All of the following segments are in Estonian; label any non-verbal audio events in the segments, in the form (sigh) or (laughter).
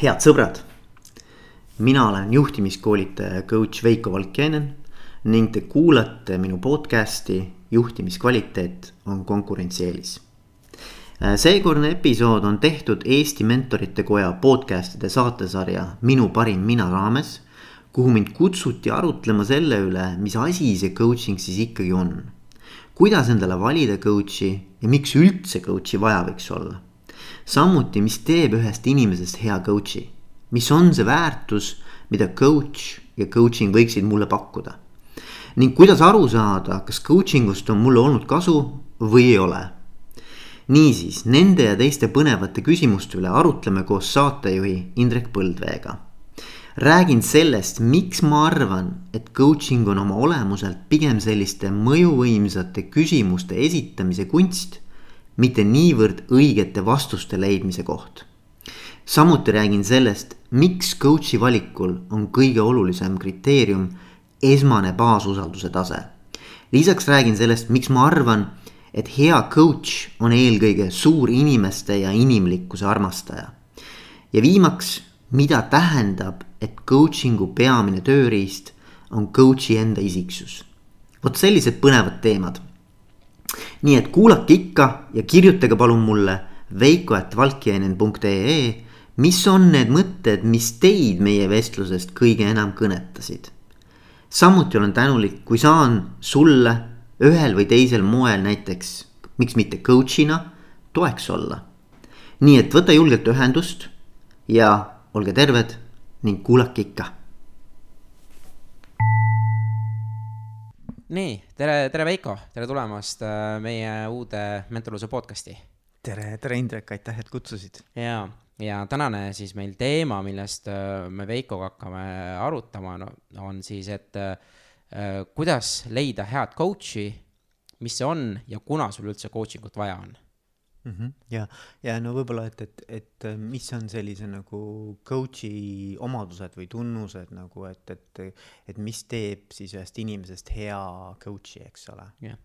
head sõbrad, mina olen juhtimiskoolitaja coach Veiko Valkjainen ning te kuulate minu podcast'i Juhtimiskvaliteet on konkurentsieelis. seekordne episood on tehtud Eesti Mentorite Koja podcast'ide saatesarja Minu parim mina raames, kuhu mind kutsuti arutlema selle üle, mis asi see coaching siis ikkagi on. kuidas endale valida coach'i ja miks üldse coach'i vaja võiks olla samuti, mis teeb ühest inimesest hea coach'i, mis on see väärtus, mida coach ja coaching võiksid mulle pakkuda. ning kuidas aru saada, kas coaching ust on mulle olnud kasu või ei ole. niisiis nende ja teiste põnevate küsimuste üle arutleme koos saatejuhi Indrek Põldveega. räägin sellest, miks ma arvan, et coaching on oma olemuselt pigem selliste mõjuvõimsate küsimuste esitamise kunst mitte niivõrd õigete vastuste leidmise koht. samuti räägin sellest, miks coach'i valikul on kõige olulisem kriteerium esmane baasusalduse tase. lisaks räägin sellest, miks ma arvan, et hea coach on eelkõige suur inimeste ja inimlikkuse armastaja. ja viimaks, mida tähendab, et coaching'u peamine tööriist on coach'i enda isiksus. vot sellised põnevad teemad nii et kuulake ikka ja kirjutage palun mulle veiko.valkjainen.ee, mis on need mõtted, mis teid meie vestlusest kõige enam kõnetasid. samuti olen tänulik, kui saan sulle ühel või teisel moel näiteks, miks mitte coach'ina, toeks olla. nii et võta julgelt ühendust ja olge terved ning kuulake ikka nii, tere, tere Veiko, tere tulemast äh, meie uude mentorluse podcast'i. tere, tere Indrek, aitäh, et kutsusid. ja, ja tänane siis meil teema, millest äh, me Veikoga hakkame arutama on siis, et äh, kuidas leida head coach'i, mis see on ja kuna sul üldse coaching ut vaja on mm. -hmm. ja, ja no võib-olla, et, et, et mis on sellise nagu coach'i omadused või tunnused nagu, et, et, et mis teeb siis ühest inimesest hea coach'i, eks ole. jah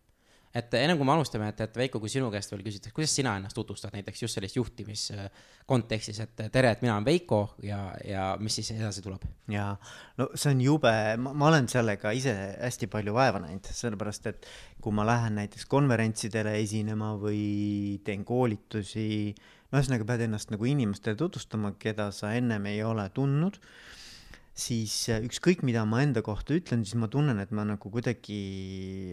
et ennem kui me alustame, et, et Veiko, kui sinu käest veel küsitakse, kuidas sina ennast tutvustad näiteks just selles juhtimiskontekstis, et tere, et mina olen Veiko ja, ja mis siis edasi tuleb? jaa, no see on jube, ma olen sellega ise hästi palju vaeva näinud, sellepärast et kui ma lähen näiteks konverentsidele esinema või teen koolitusi, no ühesõnaga pead ennast nagu inimestele tutvustama, keda sa ennem ei ole tundnud siis äh, ükskõik, mida ma enda kohta ütlen, siis ma tunnen, et ma nagu kuidagi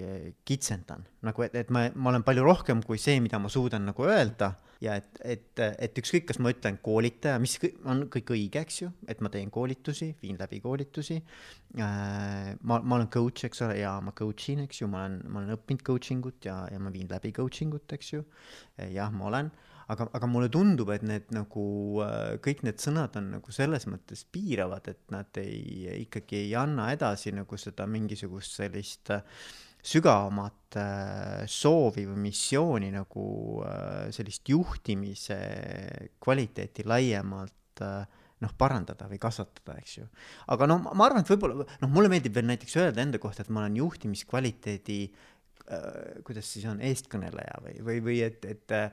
äh, kitsendan. nagu, et, et ma, ma olen palju rohkem kui see, mida ma suudan nagu öelda ja et, et, et ükskõik, kas ma ütlen koolitaja, mis on kõik õige, eks ju, et ma teen koolitusi, viin läbi koolitusi äh,. ma, ma olen coach, eks ole, ja ma coach in, eks ju, ma olen, ma olen õppinud coaching ut ja, ja ma viin läbi coaching ut, eks ju. jah, ma olen aga, aga mulle tundub, et need nagu äh, kõik need sõnad on nagu selles mõttes piiravad, et nad ei, ikkagi ei anna edasi nagu seda mingisugust sellist äh, sügavamat äh, soovi või missiooni nagu sellist juhtimise kvaliteeti laiemalt noh, parandada või kasvatada, eks ju. aga no ma arvan, et võib-olla noh, mulle meeldib veel näiteks öelda enda kohta, et ma olen juhtimiskvaliteedi äh, kuidas siis on, eestkõneleja või, või, või et, et äh,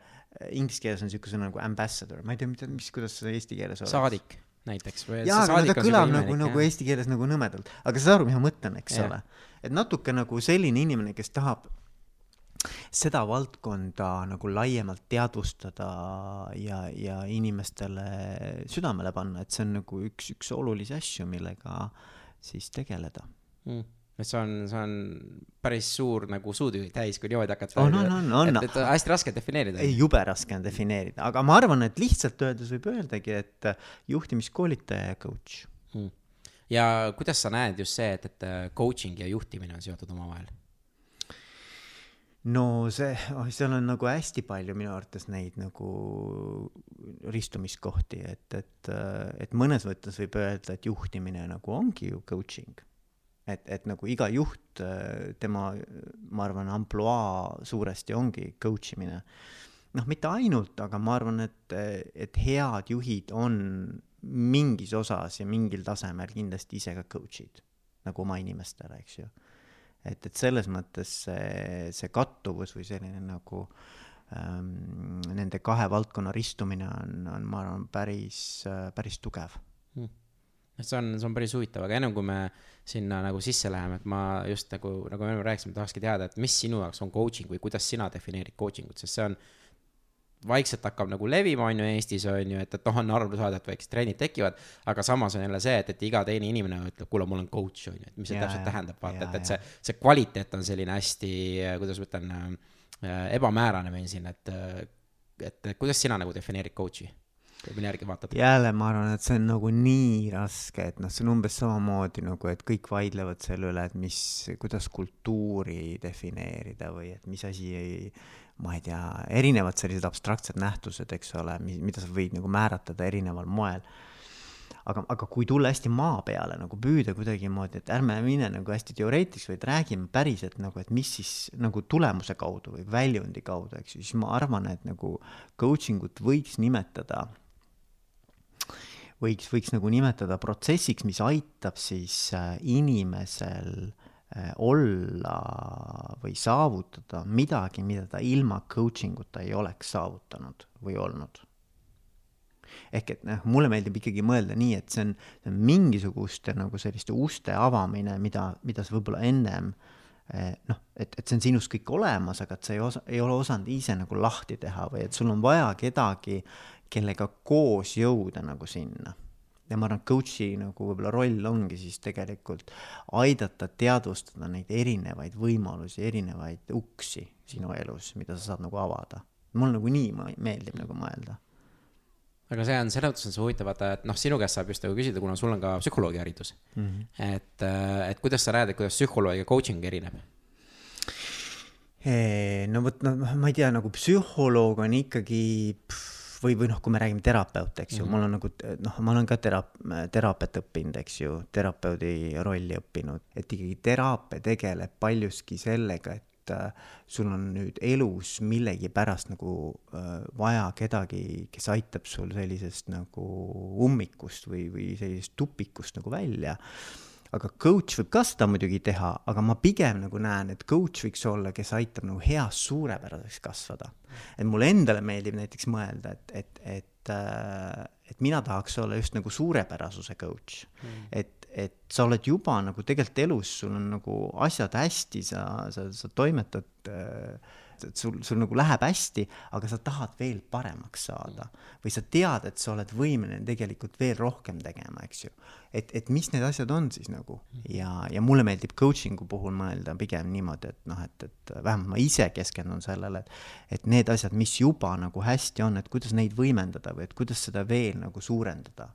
inglise keeles on niisugune sõna nagu ambassador, ma ei tea, mida, mis, kuidas see eesti keeles oleks. saadik näiteks. jaa, aga no ta kõlab nagu, nagu eesti keeles nagu nõmedalt, aga sa saad aru, mis ma mõtlen, eks ja. ole. et natuke nagu selline inimene, kes tahab seda valdkonda nagu laiemalt teadvustada ja, ja inimestele südamele panna, et see on nagu üks, üks olulisi asju, millega siis tegeleda mm see on, see on päris suur nagu suutühi täis, kui niimoodi hakata on, on, on, on. et, et hästi raske defineerida. ei, jube raske on defineerida, aga ma arvan, et lihtsalt öeldes võib öeldagi, et juhtimiskoolitaja ja coach hmm.. ja kuidas sa näed just see, et, et coaching ja juhtimine on seotud omavahel? no see oh,, seal on nagu hästi palju minu arvates neid nagu ristumiskohti, et, et, et mõnes mõttes võib öelda, et juhtimine nagu ongi ju coaching et, et nagu iga juht, äh, tema, ma arvan, ampluaa suuresti ongi coach imine. noh, mitte ainult, aga ma arvan, et, et head juhid on mingis osas ja mingil tasemel kindlasti ise ka coach'id nagu oma inimestele, eks ju. et, et selles mõttes see, see kattuvus või selline nagu ähm, nende kahe valdkonna ristumine on, on, ma arvan, päris, päris tugev hmm.. see on, see on päris huvitav, aga ennem kui me sinna nagu sisse läheme, et ma just nagu, nagu me rääkisime, tahakski teada, et mis sinu jaoks on coaching või kuidas sina defineerid coaching ut, sest see on vaikselt hakkab nagu levima, on ju, Eestis on ju, et, et noh, on aru saada, et väiksed trennid tekivad, aga samas on jälle see, et, et iga teine inimene ütleb, kuule, mul on coach, on ju, et mis see ja, täpselt ja, tähendab, vaata, et, et see, see kvaliteet on selline hästi, kuidas ma ütlen äh,, ebamäärane meil siin, et, et kuidas sina nagu defineerid coach'i? Mille järgi vaatad? jälle ma arvan, et see on nagu nii raske, et noh, see on umbes samamoodi nagu, et kõik vaidlevad selle üle, et mis, kuidas kultuuri defineerida või et mis asi ei ma ei tea, erinevad sellised abstraktsed nähtused, eks ole, mida sa võid nagu määratleda erineval moel. aga, aga kui tulla hästi maa peale nagu püüda kuidagimoodi, et ärme mine nagu hästi teoreetiks, vaid räägime päriselt nagu, et mis siis nagu tulemuse kaudu või väljundi kaudu, eks ju, siis ma arvan, et nagu coaching ut võiks nimetada võiks, võiks nagu nimetada protsessiks, mis aitab siis äh, inimesel Äh, olla või saavutada midagi, mida ta ilma coaching uta ei oleks saavutanud või olnud. ehk et noh, mulle meeldib ikkagi mõelda nii, et see on, see on mingisuguste nagu selliste uste avamine, mida, mida sa võib-olla ennem eh, noh, et, et see on sinus kõik olemas, aga et sa ei osa, ei ole osanud ise nagu lahti teha või et sul on vaja kedagi, kellega koos jõuda nagu sinna ja ma arvan, et coach'i nagu võib-olla roll ongi siis tegelikult aidata teadvustada neid erinevaid võimalusi, erinevaid uksi sinu elus, mida sa saad nagu avada. mul nagu nii meeldib nagu mõelda. aga see on, selles mõttes on see huvitav, vaata, et noh, sinu käest saab just nagu küsida, kuna sul on ka psühholoogi haridus mm. -hmm. et, äh, et kuidas sa näed, et kuidas psühholoog ja coaching erineb? no vot, no ma ei tea, nagu psühholoog on ikkagi pff, või, või noh, kui me räägime terapeut, eks ju mm, -hmm. mul on nagu noh, ma olen ka teraap-, teraapiat õppinud, eks ju, terapeudi rolli õppinud, et ikkagi teraapia tegeleb paljuski sellega, et äh, sul on nüüd elus millegipärast nagu äh, vaja kedagi, kes aitab sul sellisest nagu ummikust või, või sellisest tupikust nagu välja aga coach võib ka seda muidugi teha, aga ma pigem nagu näen, et coach võiks olla, kes aitab nagu heast suurepäraseks kasvada. et mulle endale meeldib näiteks mõelda, et, et, et, äh, et mina tahaks olla just nagu suurepärasuse coach mm.. et, et sa oled juba nagu tegelikult elus, sul on nagu asjad hästi, sa, sa, sa toimetad äh, et sul, sul nagu läheb hästi, aga sa tahad veel paremaks saada. või sa tead, et sa oled võimeline tegelikult veel rohkem tegema, eks ju. et, et mis need asjad on siis nagu ja, ja mulle meeldib coaching'u puhul mõelda pigem niimoodi, et noh, et, et vähemalt ma ise keskendun sellele, et, et need asjad, mis juba nagu hästi on, et kuidas neid võimendada või et kuidas seda veel nagu suurendada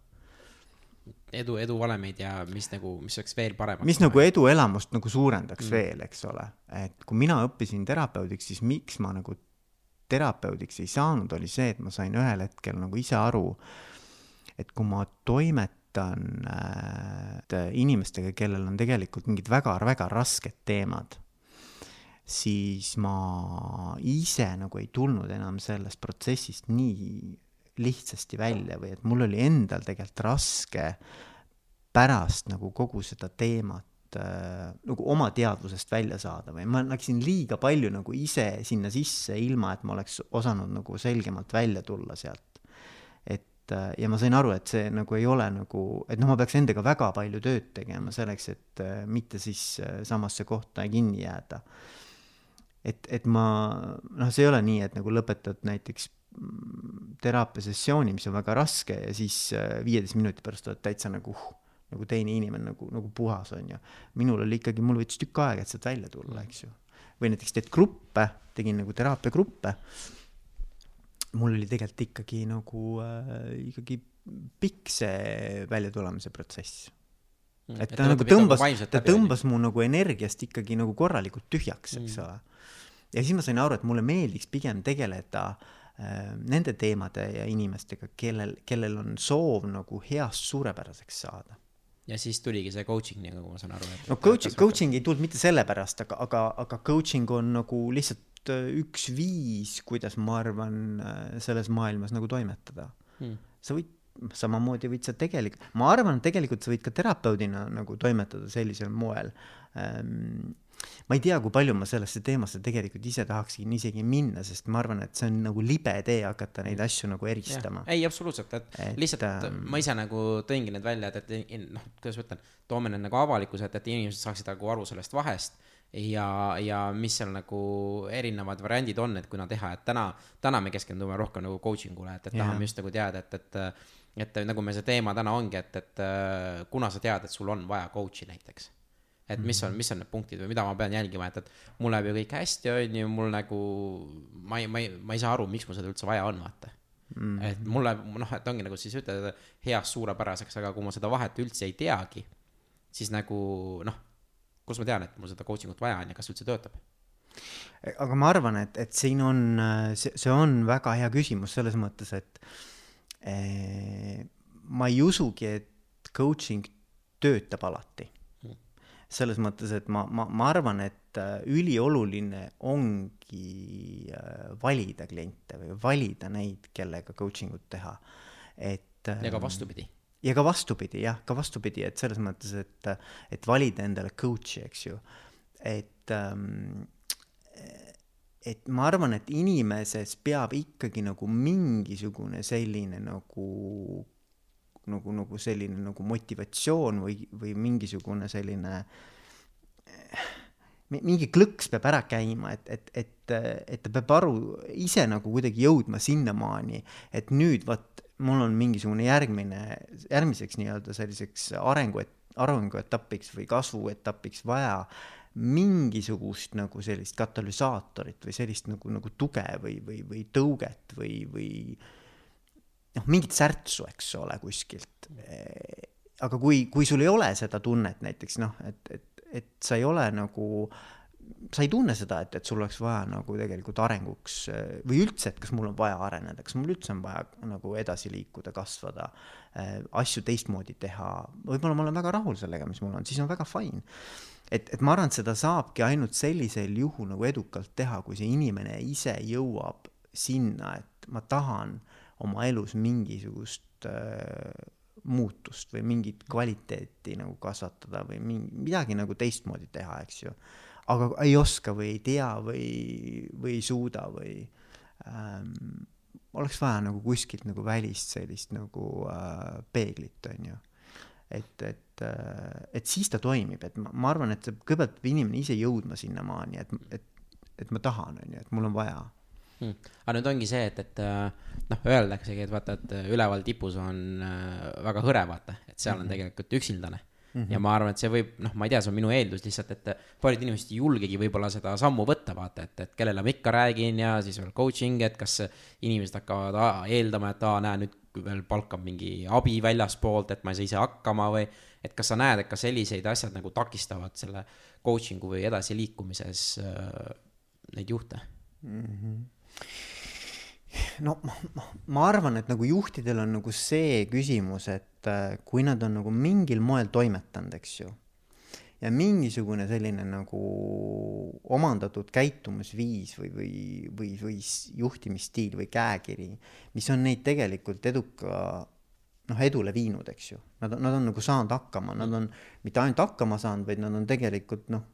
edu, eduvalemeid ja mis nagu, mis oleks veel paremaks. mis nagu eduelamust nagu suurendaks mm. veel, eks ole. et kui mina õppisin terapeudiks, siis miks ma nagu terapeudiks ei saanud, oli see, et ma sain ühel hetkel nagu ise aru, et kui ma toimetan äh, inimestega, kellel on tegelikult mingid väga-väga rasked teemad, siis ma ise nagu ei tulnud enam sellest protsessist nii lihtsasti välja või et mul oli endal tegelikult raske pärast nagu kogu seda teemat äh, nagu oma teadvusest välja saada või ma läksin liiga palju nagu ise sinna sisse, ilma et ma oleks osanud nagu selgemalt välja tulla sealt. et äh, ja ma sain aru, et see nagu ei ole nagu, et noh, ma peaks endaga väga palju tööd tegema selleks, et äh, mitte siis samasse kohta kinni jääda. et, et ma, noh, see ei ole nii, et nagu lõpetad näiteks teraapiasessiooni, mis on väga raske ja siis äh, viieteist minuti pärast oled täitsa nagu uh, nagu teine inimene nagu, nagu puhas on ju. minul oli ikkagi, mul võttis tükk aega, et sealt välja tulla, eks ju. või näiteks teed gruppe, tegin nagu teraapiagruppe. mul oli tegelikult ikkagi nagu äh, ikkagi pikk see väljatulemise protsess mm,. et ta nagu tõmbas, ta tõmbas mu nagu energiast ikkagi nagu korralikult tühjaks, eks mm. ole. ja siis ma sain aru, et mulle meeldiks pigem tegeleda Äh, nende teemade ja inimestega, kellel, kellel on soov nagu heast suurepäraseks saada. ja siis tuligi see coaching, nagu ma saan aru. no coaching, coaching ei tulnud mitte sellepärast, aga, aga, aga coaching on nagu lihtsalt äh, üks viis, kuidas ma arvan, äh, selles maailmas nagu toimetada hmm.. sa võid, samamoodi võid sa tegelikult, ma arvan, tegelikult sa võid ka terapeudina nagu toimetada sellisel moel ähm, ma ei tea, kui palju ma sellesse teemasse tegelikult ise tahaksin isegi minna, sest ma arvan, et see on nagu libe tee hakata neid asju nagu eristama. ei, absoluutselt, et, lihtsalt ähm... ma ise nagu tõingi need välja, et, et noh, kuidas ma ütlen, toome need nagu avalikkuse ette, et inimesed saaksid nagu aru sellest vahest. Ja, ja mis seal nagu erinevad variandid on, et kuna teha, et täna, täna me keskendume rohkem nagu coaching ule, et, et tahame just nagu teada, et, et et nagu me see teema täna ongi, et, et kuna sa tead, et sul on vaja coach'i näiteks et mis on, mis on need punktid või mida ma pean jälgima, et, et mul läheb ju kõik hästi, on ju, mul nagu, ma ei, ma ei, ma ei saa aru, miks mul seda üldse vaja on, vaata mm. -hmm. et mul läheb, noh, et ongi nagu siis ütled heast suurepäraseks, aga kui ma seda vahet üldse ei teagi, siis nagu noh, kus ma tean, et mul seda coaching ut vaja on ja kas üldse töötab? aga ma arvan, et, et siin on, see, see on väga hea küsimus selles mõttes, et eh, ma ei usugi, et coaching töötab alati selles mõttes, et ma, ma, ma arvan, et äh, ülioluline ongi äh, valida kliente või valida neid, kellega coaching ut teha, et. ja ka ähm, vastupidi. ja ka vastupidi jah, ka vastupidi, et selles mõttes, et, et valida endale coach'i, eks ju, et ähm, et ma arvan, et inimeses peab ikkagi nagu mingisugune selline nagu nagu, nagu selline nagu motivatsioon või, või mingisugune selline mingi klõks peab ära käima, et, et, et, et ta peab aru, ise nagu kuidagi jõudma sinnamaani, et nüüd vot mul on mingisugune järgmine, järgmiseks nii-öelda selliseks arengu, arenguetapiks või kasvuetapiks vaja mingisugust nagu sellist katalüsaatorit või sellist nagu, nagu tuge või, või, või tõuget või, või noh, mingit särtsu, eks ole, kuskilt. aga kui, kui sul ei ole seda tunnet näiteks noh, et, et, et sa ei ole nagu sa ei tunne seda, et, et sul oleks vaja nagu tegelikult arenguks või üldse, et kas mul on vaja areneda, kas mul üldse on vaja nagu edasi liikuda, kasvada asju teistmoodi teha, võib-olla ma olen väga rahul sellega, mis mul on, siis on väga fine. et, et ma arvan, et seda saabki ainult sellisel juhul nagu edukalt teha, kui see inimene ise jõuab sinna, et ma tahan äh, oma elus mingisugust äh, muutust või mingit kvaliteeti nagu kasvatada või mingi, midagi nagu teistmoodi teha, eks ju. aga ei oska või ei tea või, või ei suuda või ähm, oleks vaja nagu kuskilt nagu välist sellist nagu äh, peeglit, on ju. et, et äh,, et siis ta toimib, et ma, ma arvan, et kõigepealt peab inimene ise jõudma sinnamaani, et, et, et ma tahan, on ju, et mul on vaja hmm.. aga nüüd ongi see, et, et äh, noh, öeldaksegi, et vaata, et äh, üleval tipus on äh, väga hõre, vaata, et seal on mhm. tegelikult üksildane mm. -hmm. ja ma arvan, et see võib, noh, ma ei tea, see on minu eeldus lihtsalt, et paljud inimesed ei julgegi võib-olla seda sammu võtta, vaata, et, et kellele ma ikka räägin ja siis veel coaching, et kas inimesed hakkavad aa, eeldama, et aa, näe, nüüd veel palkab mingi abi väljaspoolt, et ma ei saa ise hakkama või et kas sa näed, et ka sellised asjad nagu takistavad selle coaching'u või edasiliikumises äh, neid juhte mm? -hmm no ma, ma arvan, et nagu juhtidel on nagu see küsimus, et äh, kui nad on nagu mingil moel toimetanud, eks ju, ja mingisugune selline nagu omandatud käitumisviis või, või, või, või juhtimisstiil või käekiri, mis on neid tegelikult eduka noh, edule viinud, eks ju. Nad, nad on nagu saanud hakkama, nad on mitte ainult hakkama saanud, vaid nad on tegelikult noh,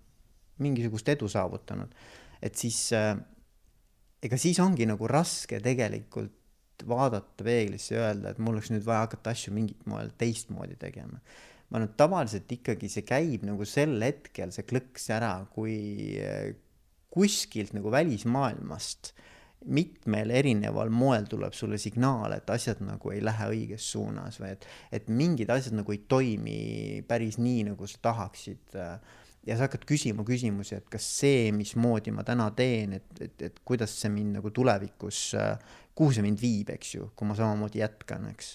mingisugust edu saavutanud. et siis äh, ega siis ongi nagu raske tegelikult vaadata peeglisse ja öelda, et mul oleks nüüd vaja hakata asju mingit moel teistmoodi tegema. ma arvan, et tavaliselt ikkagi see käib nagu sel hetkel, see klõks ära, kui eh, kuskilt nagu välismaailmast mitmel erineval moel tuleb sulle signaal, et asjad nagu ei lähe õiges suunas või et, et mingid asjad nagu ei toimi päris nii, nagu sa tahaksid äh, ja sa hakkad küsima küsimusi, et kas see, mismoodi ma täna teen, et, et, et kuidas see mind nagu tulevikus, kuhu see mind viib, eks ju, kui ma samamoodi jätkan, eks.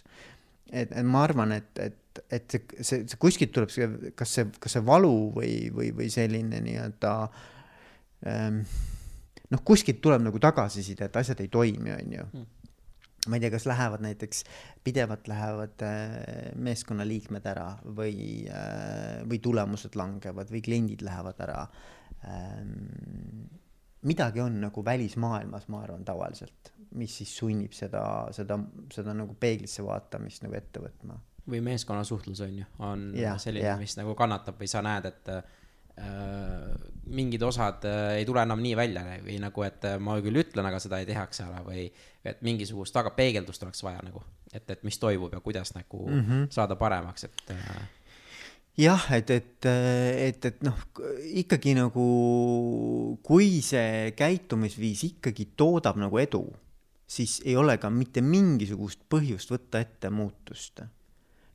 et, et ma arvan, et, et, et see, see, see kuskilt tuleb see, kas see, kas see valu või, või, või selline nii-öelda ähm, noh, kuskilt tuleb nagu tagasiside, et asjad ei toimi, on ju mm ma ei tea, kas lähevad näiteks, pidevalt lähevad äh, meeskonnaliikmed ära või, äh, või tulemused langevad või kliendid lähevad ära. Ähm, midagi on nagu välismaailmas, ma arvan, tavaliselt, mis siis sunnib seda, seda, seda nagu peeglisse vaatamist nagu ette võtma. või meeskonnasuhtlus on ju, on ja, selline, mis nagu kannatab või sa näed, et äh, mingid osad äh, ei tule enam nii välja või nagu, et äh, ma küll ütlen, aga seda ei tehakse ära või et mingisugust taga peegeldust oleks vaja nagu, et, et mis toimub ja kuidas nagu mm -hmm. saada paremaks, et äh, jah, et, et, et, et noh, ikkagi nagu, kui see käitumisviis ikkagi toodab nagu edu, siis ei ole ka mitte mingisugust põhjust võtta ette muutust.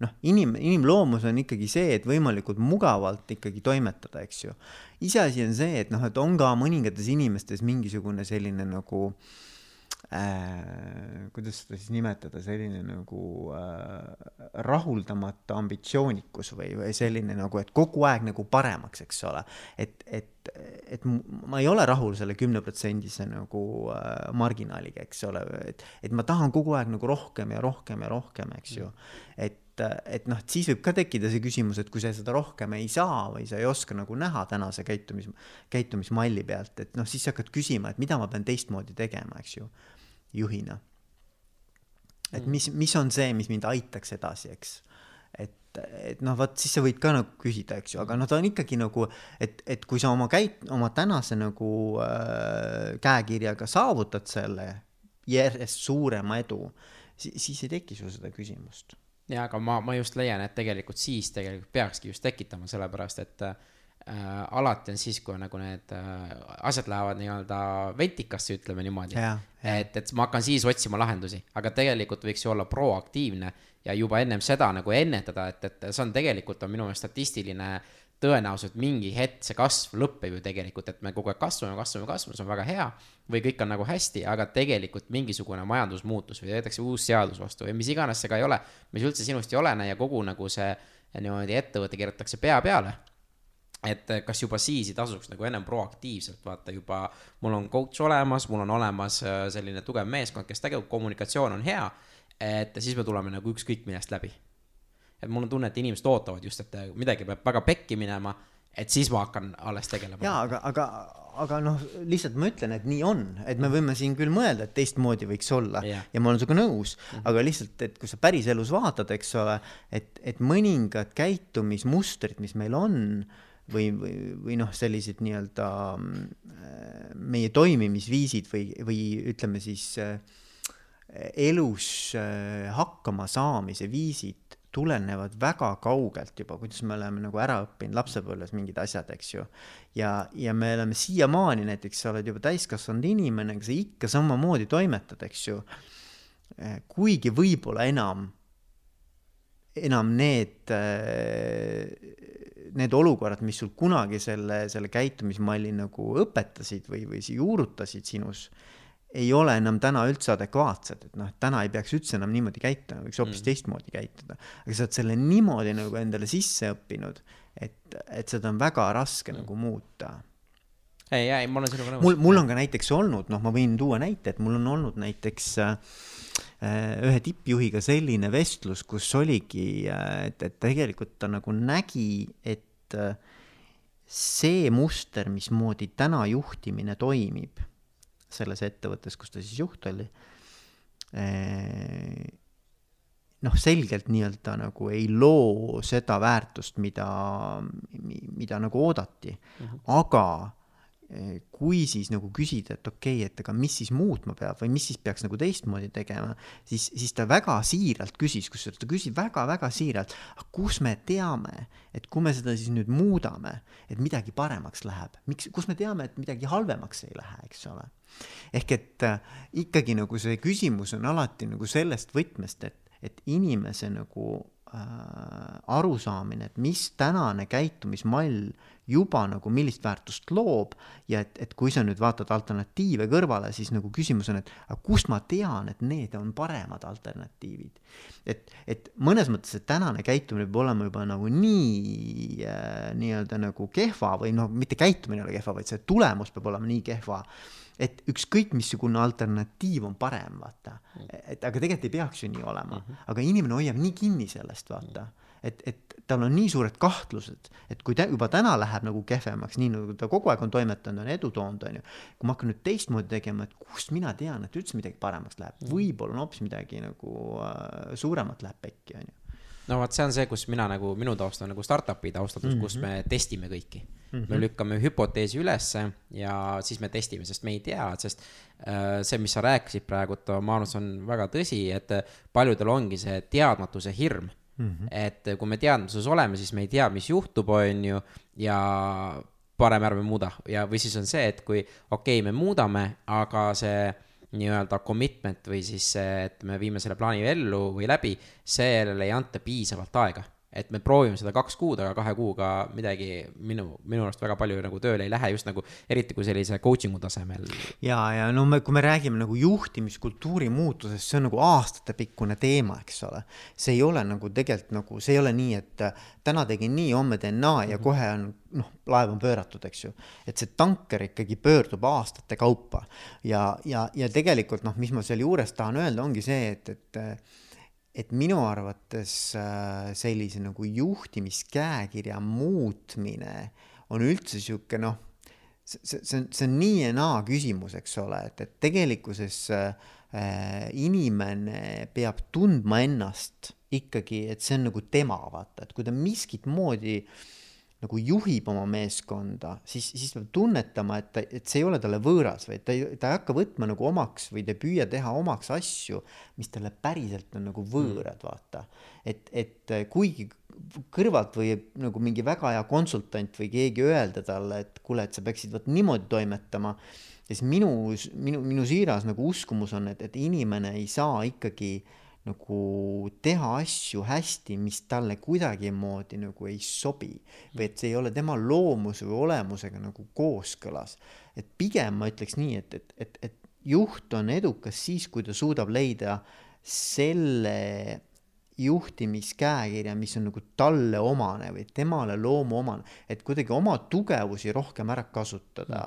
Noh, inim, inimloomus on ikkagi see, et võimalikult mugavalt ikkagi toimetada, eks ju. iseasi on see, et noh, et on ka mõningates inimestes mingisugune selline nagu äh, kuidas seda siis nimetada, selline nagu äh, rahuldamatu ambitsioonikus või, või selline nagu, et kogu aeg nagu paremaks, eks ole. et, et, et ma ei ole rahul selle kümneprotsendise nagu äh, marginaaliga, eks ole, et, et ma tahan kogu aeg nagu rohkem ja rohkem ja rohkem, eks ju. et et noh, et siis võib ka tekkida see küsimus, et kui sa seda rohkem ei saa või sa ei oska nagu näha tänase käitumis, käitumismalli pealt, et noh, siis sa hakkad küsima, et mida ma pean teistmoodi tegema, eks ju juhina. et mm. mis, mis on see, mis mind aitaks edasi, eks. et, et noh, vot siis sa võid ka nagu küsida, eks ju, aga noh, ta on ikkagi nagu, et, et kui sa oma käit-, oma tänase nagu äh, käekirjaga saavutad selle järjest suurema edu, siis, siis ei teki sul seda küsimust. Jaa, aga ma, ma just leian, et tegelikult siis tegelikult peakski just tekitama, sellepärast et äh, äh, alati on siis, kui nagu need äh, asjad lähevad nii-öelda vetikasse, ütleme niimoodi. et, et ma hakkan siis otsima lahendusi, aga tegelikult võiks ju olla proaktiivne ja juba ennem seda nagu ennetada, et, et see on tegelikult on minu meelest statistiline tõenäoliselt mingi hetk see kasv lõpeb ju tegelikult, et me kogu aeg kasvame, kasvame, kasvame, see on väga hea. või kõik on nagu hästi, aga tegelikult mingisugune majandusmuutus või võetakse uus seadus vastu või mis iganes see ka ei ole, mis üldse sinust ei olene ja kogu nagu see niimoodi ettevõte keeratakse pea peale et kas juba siis ei tasuks nagu ennem proaktiivselt vaata juba, mul on coach olemas, mul on olemas eh, selline tugev meeskond, kes tegelikult kommunikatsioon on hea, et siis me tuleme nagu ükskõik millest läbi. Et mul on tunne, et inimesed ootavad just, et eh, midagi peab väga pekki minema, et siis ma hakkan alles tegelema. jaa, aga, aga, aga noh, lihtsalt ma ütlen, et nii on, et me võime siin küll mõelda, et teistmoodi võiks olla yeah. ja ma olen sinuga nõus mm, -hmm. aga lihtsalt, et kui sa päriselus vaatad, eks ole, et, et mõningad käitumismustrid, mis meil on või, või, või noh, sellised nii-öelda mm, meie toimimisviisid või, või ütleme siis äh, elus äh, hakkama saamise viisid tulenevad väga kaugelt juba, kuidas me oleme nagu ära õppinud lapsepõlves mingid asjad, eks ju. ja, ja me oleme siiamaani näiteks, sa oled juba täiskasvanud inimene, aga sa ikka samamoodi toimetad, eks ju. Äh, kuigi võib-olla enam, enam need need olukorrad, mis sul kunagi selle, selle käitumismalli nagu õpetasid või, või juurutasid sinus, ei ole enam täna üldse adekvaatsed, et noh, täna ei peaks üldse enam niimoodi käituma, võiks hoopis mm. teistmoodi käituda. aga sa oled selle niimoodi nagu endale sisse õppinud, et, et seda on väga raske mm. nagu muuta ei, ei, ma olen sinuga nõus. mul, mul on ka näiteks olnud, noh, ma võin tuua näite, et mul on olnud näiteks äh, ühe tippjuhiga selline vestlus, kus oligi, äh, et, et tegelikult ta nagu nägi, et äh, see muster, mismoodi täna juhtimine toimib selles ettevõttes, kus ta siis juht oli, noh, selgelt nii-öelda nagu ei loo seda väärtust, mida, mida nagu oodati mm, -hmm. aga Eh, kui siis nagu küsida, et okei okay,, et aga mis siis muutma peab või mis siis peaks nagu teistmoodi tegema, siis, siis ta väga siiralt küsis, kusjuures ta küsis väga-väga siiralt, kus me teame, et kui me seda siis nüüd muudame, et midagi paremaks läheb, miks, kus me teame, et midagi halvemaks ei lähe, eks ole. ehk et äh, ikkagi nagu see küsimus on alati nagu sellest võtmest, et, et inimese nagu äh, arusaamine, et mis tänane käitumismall juba nagu millist väärtust loob ja et, et kui sa nüüd vaatad alternatiive kõrvale, siis nagu küsimus on, et aga kust ma tean, et need on paremad alternatiivid. et, et mõnes mõttes see tänane käitumine peab olema juba nagu nii äh, nii-öelda nagu kehva või noh, mitte käitumine ei ole kehva, vaid see tulemus peab olema nii kehva et ükskõik missugune alternatiiv on parem, vaata. et aga tegelikult ei peaks ju nii olema -hmm. aga inimene hoiab nii kinni sellest, vaata mm. Et, et tal on nii suured kahtlused, et kui ta juba täna läheb nagu kehvemaks, nii nagu ta kogu aeg on toimetanud, on edu toonud, on ju. kui ma hakkan nüüd teistmoodi tegema, et kust mina tean, et üldse midagi paremaks läheb, mm. võib-olla on hoopis midagi nagu äh, suuremat läheb pekki, on ju no vot, see on see, kus mina nagu, minu taust on nagu startup'i taustatus mm, -hmm. kus mhm. me testime kõiki mm, -hmm. me lükkame hüpoteesi ülesse ja siis me testime, sest me ei tea, sest äh, see, mis sa rääkisid praegu, ma arvan, see on väga tõsi, et paljudel ongi see teadmatuse hirm mm. -hmm. et kui me teadmatuses oleme, siis me ei tea, mis juhtub, on ju, ja parem ärme muuda ja, või siis on see, et kui okei okay,, me muudame, aga see nii-öelda commitment või siis see, et me viime selle plaani ellu või läbi, sellele ei anta piisavalt aega et me proovime seda kaks kuud, aga kahe kuuga midagi minu, minu arust väga palju nagu tööle ei lähe, just nagu eriti kui sellise coaching'u tasemel. ja, ja no me, kui me räägime nagu juhtimiskultuuri muutusest, see on nagu aastatepikkune teema, eks ole. see ei ole nagu tegelikult nagu, see ei ole nii, et äh, täna tegin nii, homme teen naa ja -hmm. kohe on noh, laev on pööratud, eks ju. et see tanker ikkagi pöördub aastate kaupa ja, ja, ja tegelikult noh, mis ma sealjuures tahan öelda, ongi see, et, et äh, et minu arvates äh, sellise nagu juhtimiskäekirja muutmine on üldse sihuke noh, see, see, on, see on nii ja naa küsimus, eks ole, et, et tegelikkuses äh, inimene peab tundma ennast ikkagi, et see on nagu tema, vaata, et kui ta miskit moodi äh, nagu juhib oma meeskonda, siis, siis peab tunnetama, et ta, et see ei ole talle võõras, vaid ta ei, ta ei hakka võtma nagu omaks või ta ei püüa teha omaks asju, mis talle päriselt on nagu võõrad, vaata. et, et kuigi kõrvalt võib nagu mingi väga hea konsultant või keegi öelda talle, et kuule, et sa peaksid vot niimoodi toimetama, siis minu, minu, minu siiras nagu uskumus on, et, et inimene ei saa ikkagi äh, nagu teha asju hästi, mis talle kuidagimoodi nagu ei sobi või et see ei ole tema loomuse või olemusega nagu kooskõlas. et pigem ma ütleks nii, et, et, et, et juht on edukas siis, kui ta suudab leida selle juhtimiskäekirja, mis on nagu talle omane või temale loomuomane, et kuidagi oma tugevusi rohkem ära kasutada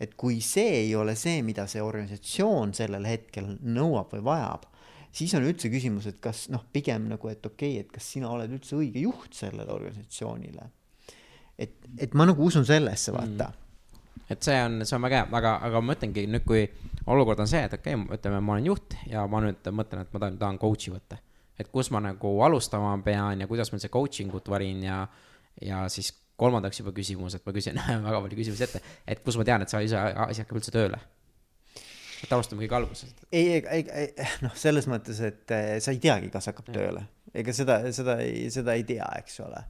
et kui see ei ole see, mida see organisatsioon sellel hetkel nõuab või vajab, siis on üldse küsimus, et kas noh, pigem nagu, et okei okay,, et kas sina oled üldse õige juht sellele organisatsioonile. et, et ma nagu usun sellesse, vaata mm. et see on, see on väga hea, aga, aga ma mõtlengi nüüd, kui olukord on see, et okei okay,, ütleme, ma olen juht ja ma nüüd mõtlen, et ma tahan, tahan coach'i võtta. et kus ma nagu alustama pean ja kuidas ma see coaching ut varin ja, ja siis kolmandaks juba küsimus, et ma küsin (laughs) väga palju küsimusi ette, et kus ma tean, et see asi hakkab üldse tööle et alustame kõige algusest. ei, ei, ei, noh, selles mõttes, et eh, sa ei teagi, kas hakkab ja. tööle, ega seda, seda ei, seda ei tea, eks ole.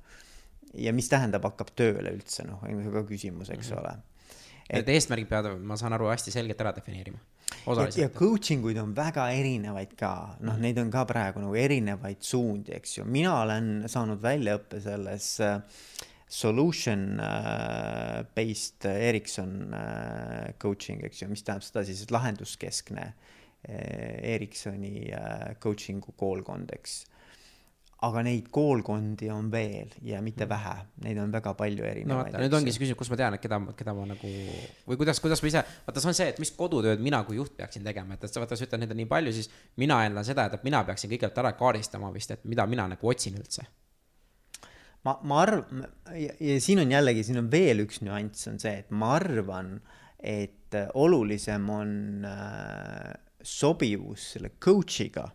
ja mis tähendab, hakkab tööle üldse, noh, on ka küsimus, eks mm -hmm. ole. et eesmärgid peavad, ma saan aru, hästi selgelt ära defineerima. ja, ja coaching uid on väga erinevaid ka, noh, neid on ka praegu nagu erinevaid suundi, eks ju, mina olen saanud väljaõppe selles äh, solution uh, based Ericsson uh, coaching, eks ju, mis tähendab seda siis, et lahenduskeskne Ericssoni coaching'u koolkond, eks. aga neid koolkondi on veel ja mitte mm. vähe, neid on väga palju erinevaid. no nüüd ongi see küsimus, kus ma tean, et keda, keda ma nagu või kuidas, kuidas ma ise, vaata, see on see, et mis kodutööd mina kui juht peaksin tegema, et, et sa vaata, sa ütled, neid on nii palju, siis mina eeldan seda, et, et mina peaksin kõigepealt ära kaardistama vist, et mida mina nagu otsin üldse ma, ma arvan, ja, ja siin on jällegi, siin on veel üks nüanss, on see, et ma arvan, et olulisem on äh, sobivus selle coach'iga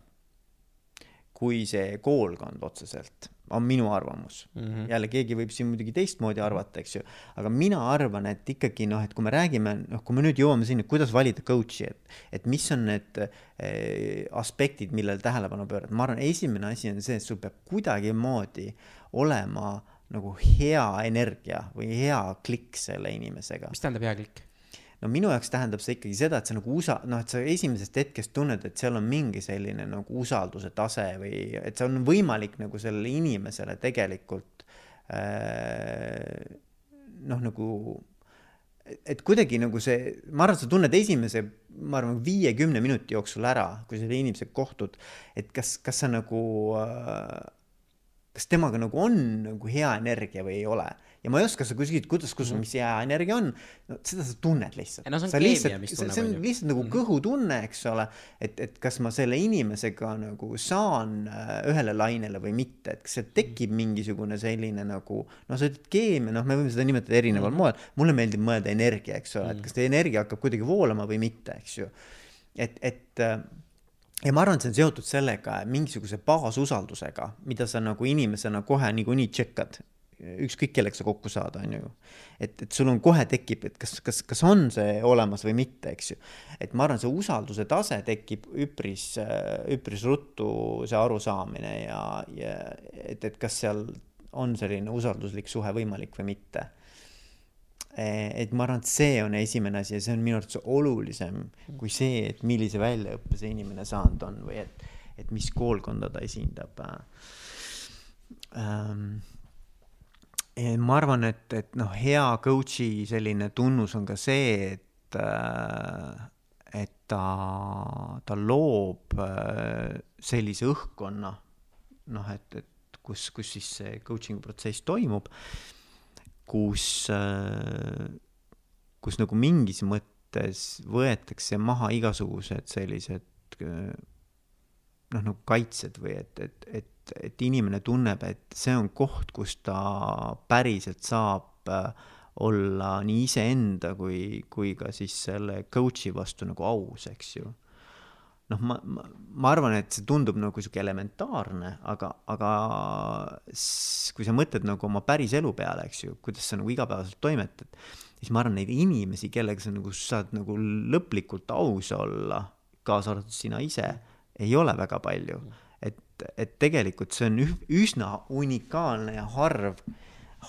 kui see koolkond otseselt on minu arvamus mm. -hmm. jälle keegi võib siin muidugi teistmoodi arvata, eks ju, aga mina arvan, et ikkagi noh, et kui me räägime, noh, kui me nüüd jõuame sinna, kuidas valida coach'i, et, et mis on need eh, aspektid, millele tähelepanu pöörata, ma arvan, esimene asi on see, et sul peab kuidagimoodi olema nagu hea energia või hea klikk selle inimesega. mis tähendab hea klikk? no minu jaoks tähendab see ikkagi seda, et sa nagu usa-, noh, et sa esimesest hetkest tunned, et seal on mingi selline nagu usalduse tase või et see on võimalik nagu sellele inimesele tegelikult äh, noh, nagu et kuidagi nagu see, ma arvan, sa tunned esimese, ma arvan, viiekümne minuti jooksul ära, kui selle inimesega kohtud, et kas, kas sa nagu äh, kas temaga nagu on nagu hea energia või ei ole ja ma ei oska seda küsida, kuidas, kus mm, -hmm. mis hea energia on. no seda sa tunned lihtsalt. no see on sa mis tunneb. see on lihtsalt nagu mm -hmm. kõhutunne, eks ole. et, et kas ma selle inimesega nagu saan äh, ühele lainele või mitte, et kas seal tekib mingisugune selline nagu. no sa ütled keemia, noh, me võime seda nimetada erineval mm -hmm. moel. mulle meeldib mõelda energia, eks ole et kas see energia hakkab kuidagi voolama või mitte, eks ju. et, et äh, ja ma arvan, et see on seotud sellega mingisuguse baasusaldusega, mida sa nagu inimesena kohe niikuinii tšekkad ükskõik kellega sa kokku saad, on ju. et, et sul on kohe tekib, et kas, kas, kas on see olemas või mitte, eks ju. et ma arvan, see usalduse tase tekib üpris, üpris ruttu, see arusaamine ja, ja et, et kas seal on selline usalduslik suhe võimalik või mitte. Et ma arvan, et see on esimene asi ja see on minu arvates olulisem kui see, et millise väljaõppe see inimene saanud on või et, et mis koolkonda ta esindab. Ähm, ma arvan, et, et noh, hea coach'i selline tunnus on ka see, et, äh, et ta, ta loob sellise õhkkonna, noh, et, et kus, kus siis see coaching'u protsess toimub, äh, kus nagu mingis mõttes võetakse maha igasugused sellised noh, nagu kaitsed või et, et, et et, et inimene tunneb, et see on koht, kus ta päriselt saab äh, olla nii iseenda kui, kui ka siis selle coach'i vastu nagu aus, eks ju. Noh, ma, ma, ma arvan, et see tundub nagu sihuke elementaarne, aga, aga kui sa mõtled nagu oma päris elu peale, eks ju, kuidas sa nagu igapäevaselt toimetad, siis ma arvan, neid inimesi, kellega sa nagu saad nagu lõplikult aus olla, kaasa arvatud sina ise, ei ole väga palju et, et tegelikult see on üsna unikaalne ja harv,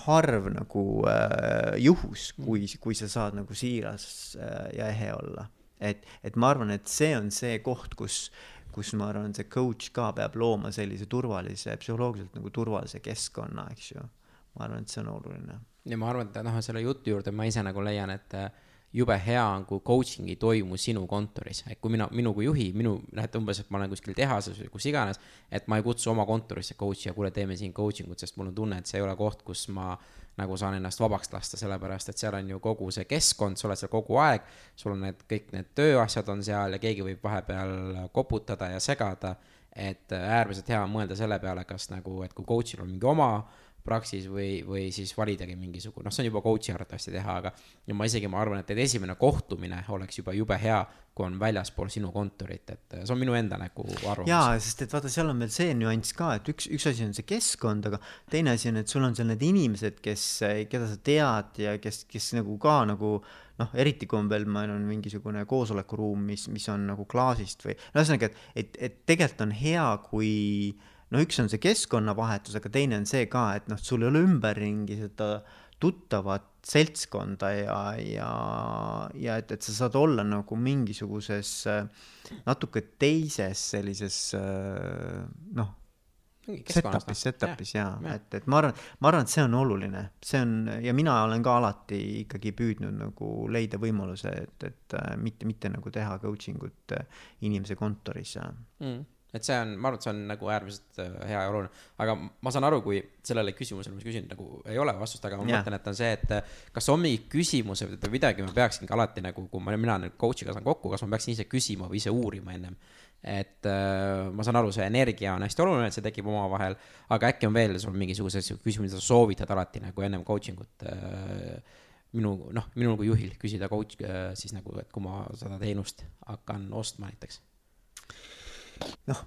harv nagu äh, juhus, kui, kui sa saad nagu siiras äh, ja ehe olla. Et, et ma arvan, et see on see koht, kus, kus ma arvan, see coach ka peab looma sellise turvalise, psühholoogiliselt nagu turvalise keskkonna, eks ju. ma arvan, et see on oluline. ja ma arvan, et noh, selle jutu juurde ma ise nagu leian, et äh, jube hea on, kui coaching ei toimu sinu kontoris, et kui mina, minu kui juhi, minu, noh, et umbes, et ma olen kuskil tehases või kus iganes, et ma ei kutsu oma kontorisse coach'i ja kuule, teeme siin coaching ut, sest mul on tunne, et see ei ole koht, kus ma nagu saan ennast vabaks lasta, sellepärast et seal on ju kogu see keskkond, sa oled seal kogu aeg, sul on need, kõik need tööasjad on seal ja keegi võib vahepeal koputada ja segada, et äärmiselt hea on mõelda selle peale, kas nagu, et kui coach'il on mingi oma praksis või, või siis validagi mingisugune, noh, see on juba coach'i arvatavasti teha, aga ja ma isegi, ma arvan, et, et esimene kohtumine oleks juba jube hea, kui on väljaspool sinu kontorit, et see on minu enda nagu arvamus. jaa, sest et vaata, seal on veel see nüanss ka, et üks, üks asi on see keskkond, aga teine asi on, et sul on seal need inimesed, kes, keda sa tead ja kes, kes nagu ka nagu noh, eriti kui on veel, meil on mingisugune koosolekuruum, mis, mis on nagu klaasist või ühesõnaga, et, et, et tegelikult on hea, kui äh, no üks on see keskkonnavahetus, aga teine on see ka, et noh, sul ei ole ümberringi seda tuttavat seltskonda ja, ja, ja et, et sa saad olla nagu mingisuguses natuke teises sellises noh, setup'is, setup'is ja, ja., et, et ma arvan, ma arvan, et see on oluline, see on ja mina olen ka alati ikkagi püüdnud nagu leida võimaluse, et, et mitte, mitte nagu teha coaching ut inimese kontoris mm et see on, ma arvan, et see on nagu äärmiselt äh, hea ja oluline, aga ma saan aru, kui sellele küsimusele, mis küsin, nagu ei ole vastust, aga ma yeah. mõtlen, et on see, et äh, kas on mingi küsimus või midagi ma peaksingi alati nagu, kui ma, mina nüüd coach'iga saan kokku, kas ma peaksin ise küsima või ise uurima ennem. et äh, ma saan aru, see energia on hästi oluline, et see tekib omavahel, aga äkki on veel sul mingisuguseid küsimusi, mida sa soovitad alati nagu ennem coaching ut äh, minu, noh, minul kui juhil küsida coach äh, siis nagu, et kui ma seda teenust hakkan ostma näiteks noh,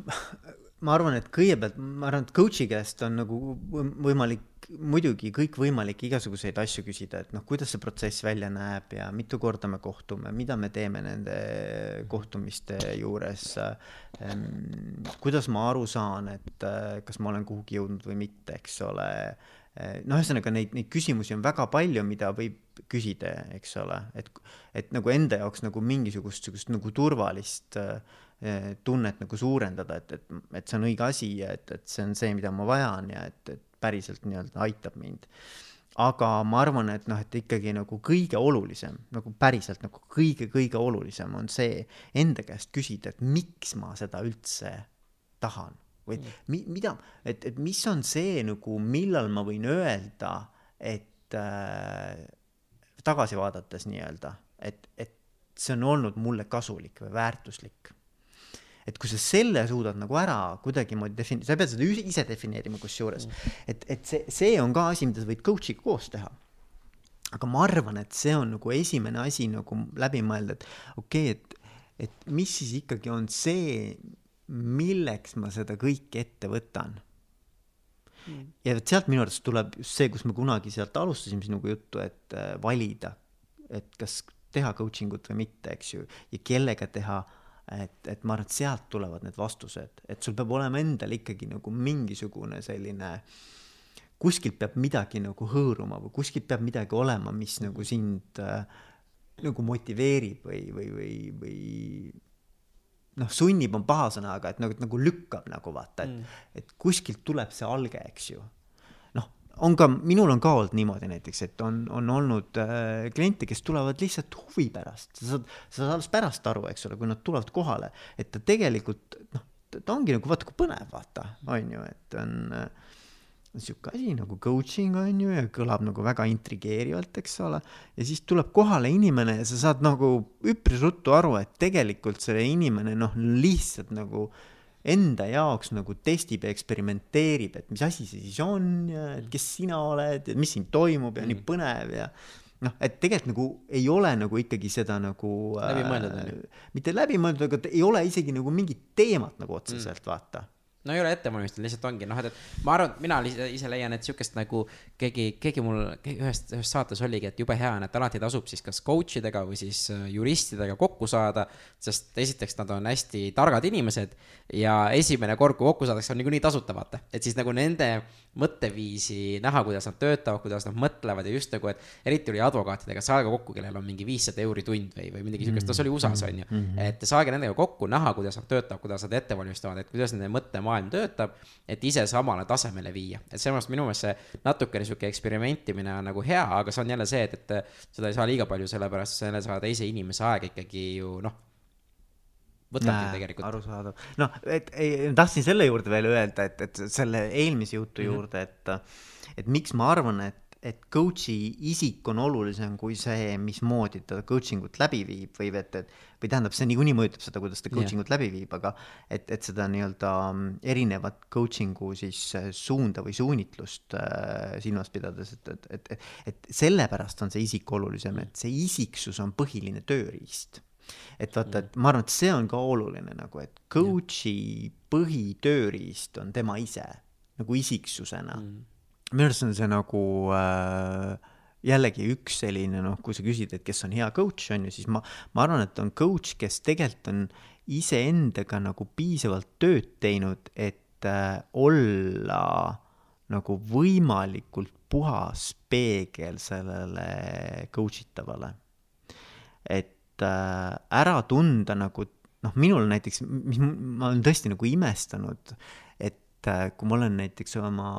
ma arvan, et kõigepealt ma arvan, et coach'i käest on nagu võimalik muidugi kõikvõimalikke igasuguseid asju küsida, et noh, kuidas see protsess välja näeb ja mitu korda me kohtume, mida me teeme nende kohtumiste juures kuidas ma aru saan, et kas ma olen kuhugi jõudnud või mitte, eks ole. noh, ühesõnaga neid, neid küsimusi on väga palju, mida võib küsida, eks ole, et, et nagu enda jaoks nagu mingisugust sihukest nagu turvalist äh, tunnet nagu suurendada, et, et, et see on õige asi ja et, et see on see, mida ma vajan ja et, et päriselt nii-öelda aitab mind. aga ma arvan, et noh, et ikkagi nagu kõige olulisem, nagu päriselt nagu kõige-kõige olulisem on see enda käest küsida, et miks ma seda üldse tahan või mm. mi, mida, et, et mis on see nagu, millal ma võin öelda, et äh, tagasi vaadates nii-öelda, et, et see on olnud mulle kasulik või väärtuslik et kui sa selle suudad nagu ära kuidagimoodi defini-, sa pead seda ise defineerima kusjuures mm.. et, et see, see on ka asi, mida sa võid coach'iga koos teha. aga ma arvan, et see on nagu esimene asi nagu läbi mõelda, et okei okay,, et, et mis siis ikkagi on see, milleks ma seda kõike ette võtan. mm.. ja vot sealt minu arvates tuleb just see, kus me kunagi sealt alustasime sinuga juttu, et äh, valida, et kas teha coaching ut või mitte, eks ju, ja kellega teha et, et ma arvan, et sealt tulevad need vastused, et sul peab olema endal ikkagi nagu mingisugune selline kuskilt peab midagi nagu hõõruma või kuskilt peab midagi olema, mis nagu sind äh, nagu motiveerib või, või, või, või noh, sunnib on paha sõna, aga et nagu, nagu lükkab nagu vaata, et mm., et kuskilt tuleb see alge, eks ju. On ka, minul on ka olnud niimoodi näiteks, et on, on olnud äh, kliente, kes tulevad lihtsalt huvi pärast, sa saad, sa saad alles pärast aru, eks ole, kui nad tulevad kohale, et ta tegelikult noh, ta ongi nagu vaata kui põnev, vaata, on ju, et on äh, sihuke asi nagu coaching on ju ja kõlab nagu väga intrigeerivalt, eks ole. ja siis tuleb kohale inimene ja sa saad nagu üpris ruttu aru, et tegelikult see inimene noh, lihtsalt nagu enda jaoks nagu testib ja eksperimenteerib, et mis asi see siis on ja et kes sina oled ja mis siin toimub ja mm. nii põnev ja noh, et tegelikult nagu ei ole nagu ikkagi seda nagu läbimõeldud äh, mitte läbimõeldud, aga ei ole isegi nagu mingit teemat nagu otseselt mm. vaata no ei ole ette valmistatud, lihtsalt ongi noh, et, et ma arvan, mina ise leian, et sihukest nagu keegi, keegi mul ühest, ühes saates oligi, et jube hea on, et alati tasub siis kas coach idega või siis äh, juristidega kokku saada. sest esiteks nad on hästi targad inimesed ja esimene kord, kui kokku saadakse, on niikuinii tasuta, vaata. et siis nagu nende mõtteviisi näha, kuidas nad töötavad, kuidas nad mõtlevad ja just nagu, et eriti oli advokaatidega, saage kokku, kellel on mingi viissada euri tund või, või midagi sihukest, no see oli USA-s on ju. Mhm. et saage nendega kokku, näha, kuidas nad töötavad, kuidas nad ette valmistavad, et kuidas nende mõttemaailm maailm töötab, et ise samale tasemele viia. et sellepärast minu meelest see natukene sihuke eksperimentimine on nagu hea, aga see on jälle see, et, et seda ei saa liiga palju, sellepärast selle saa teise inimese aeg ikkagi ju noh võtabki tegelikult. arusaadav, noh, et ei, tahtsin selle juurde veel öelda, et, et selle eelmise jutu mm -hmm. juurde, et, et miks ma arvan, et et coach'i isik on olulisem kui see, mismoodi ta coaching ut läbi viib või et, et või tähendab, see niikuinii mõjutab seda, kuidas ta coaching ut yeah. läbi viib, aga et, et seda nii-öelda mm, erinevat coaching'u siis äh, suunda või suunitlust äh, silmas pidades, et, et, et, et, et sellepärast on see isik olulisem, et see isiksus on põhiline tööriist. Et vaata, et ma arvan, et see on ka oluline nagu, et coach'i põhitööriist on tema ise nagu isiksusena. Mm minu arust on see nagu äh, jällegi üks selline noh, kui sa küsid, et kes on hea coach on ju, siis ma, ma arvan, et on coach, kes tegelikult on iseendaga nagu piisavalt tööd teinud, et äh, olla nagu võimalikult puhas peegel sellele coach itavale. et äh, ära tunda nagu noh, minul näiteks, mis ma olen tõesti nagu imestanud, äh, kui ma olen näiteks oma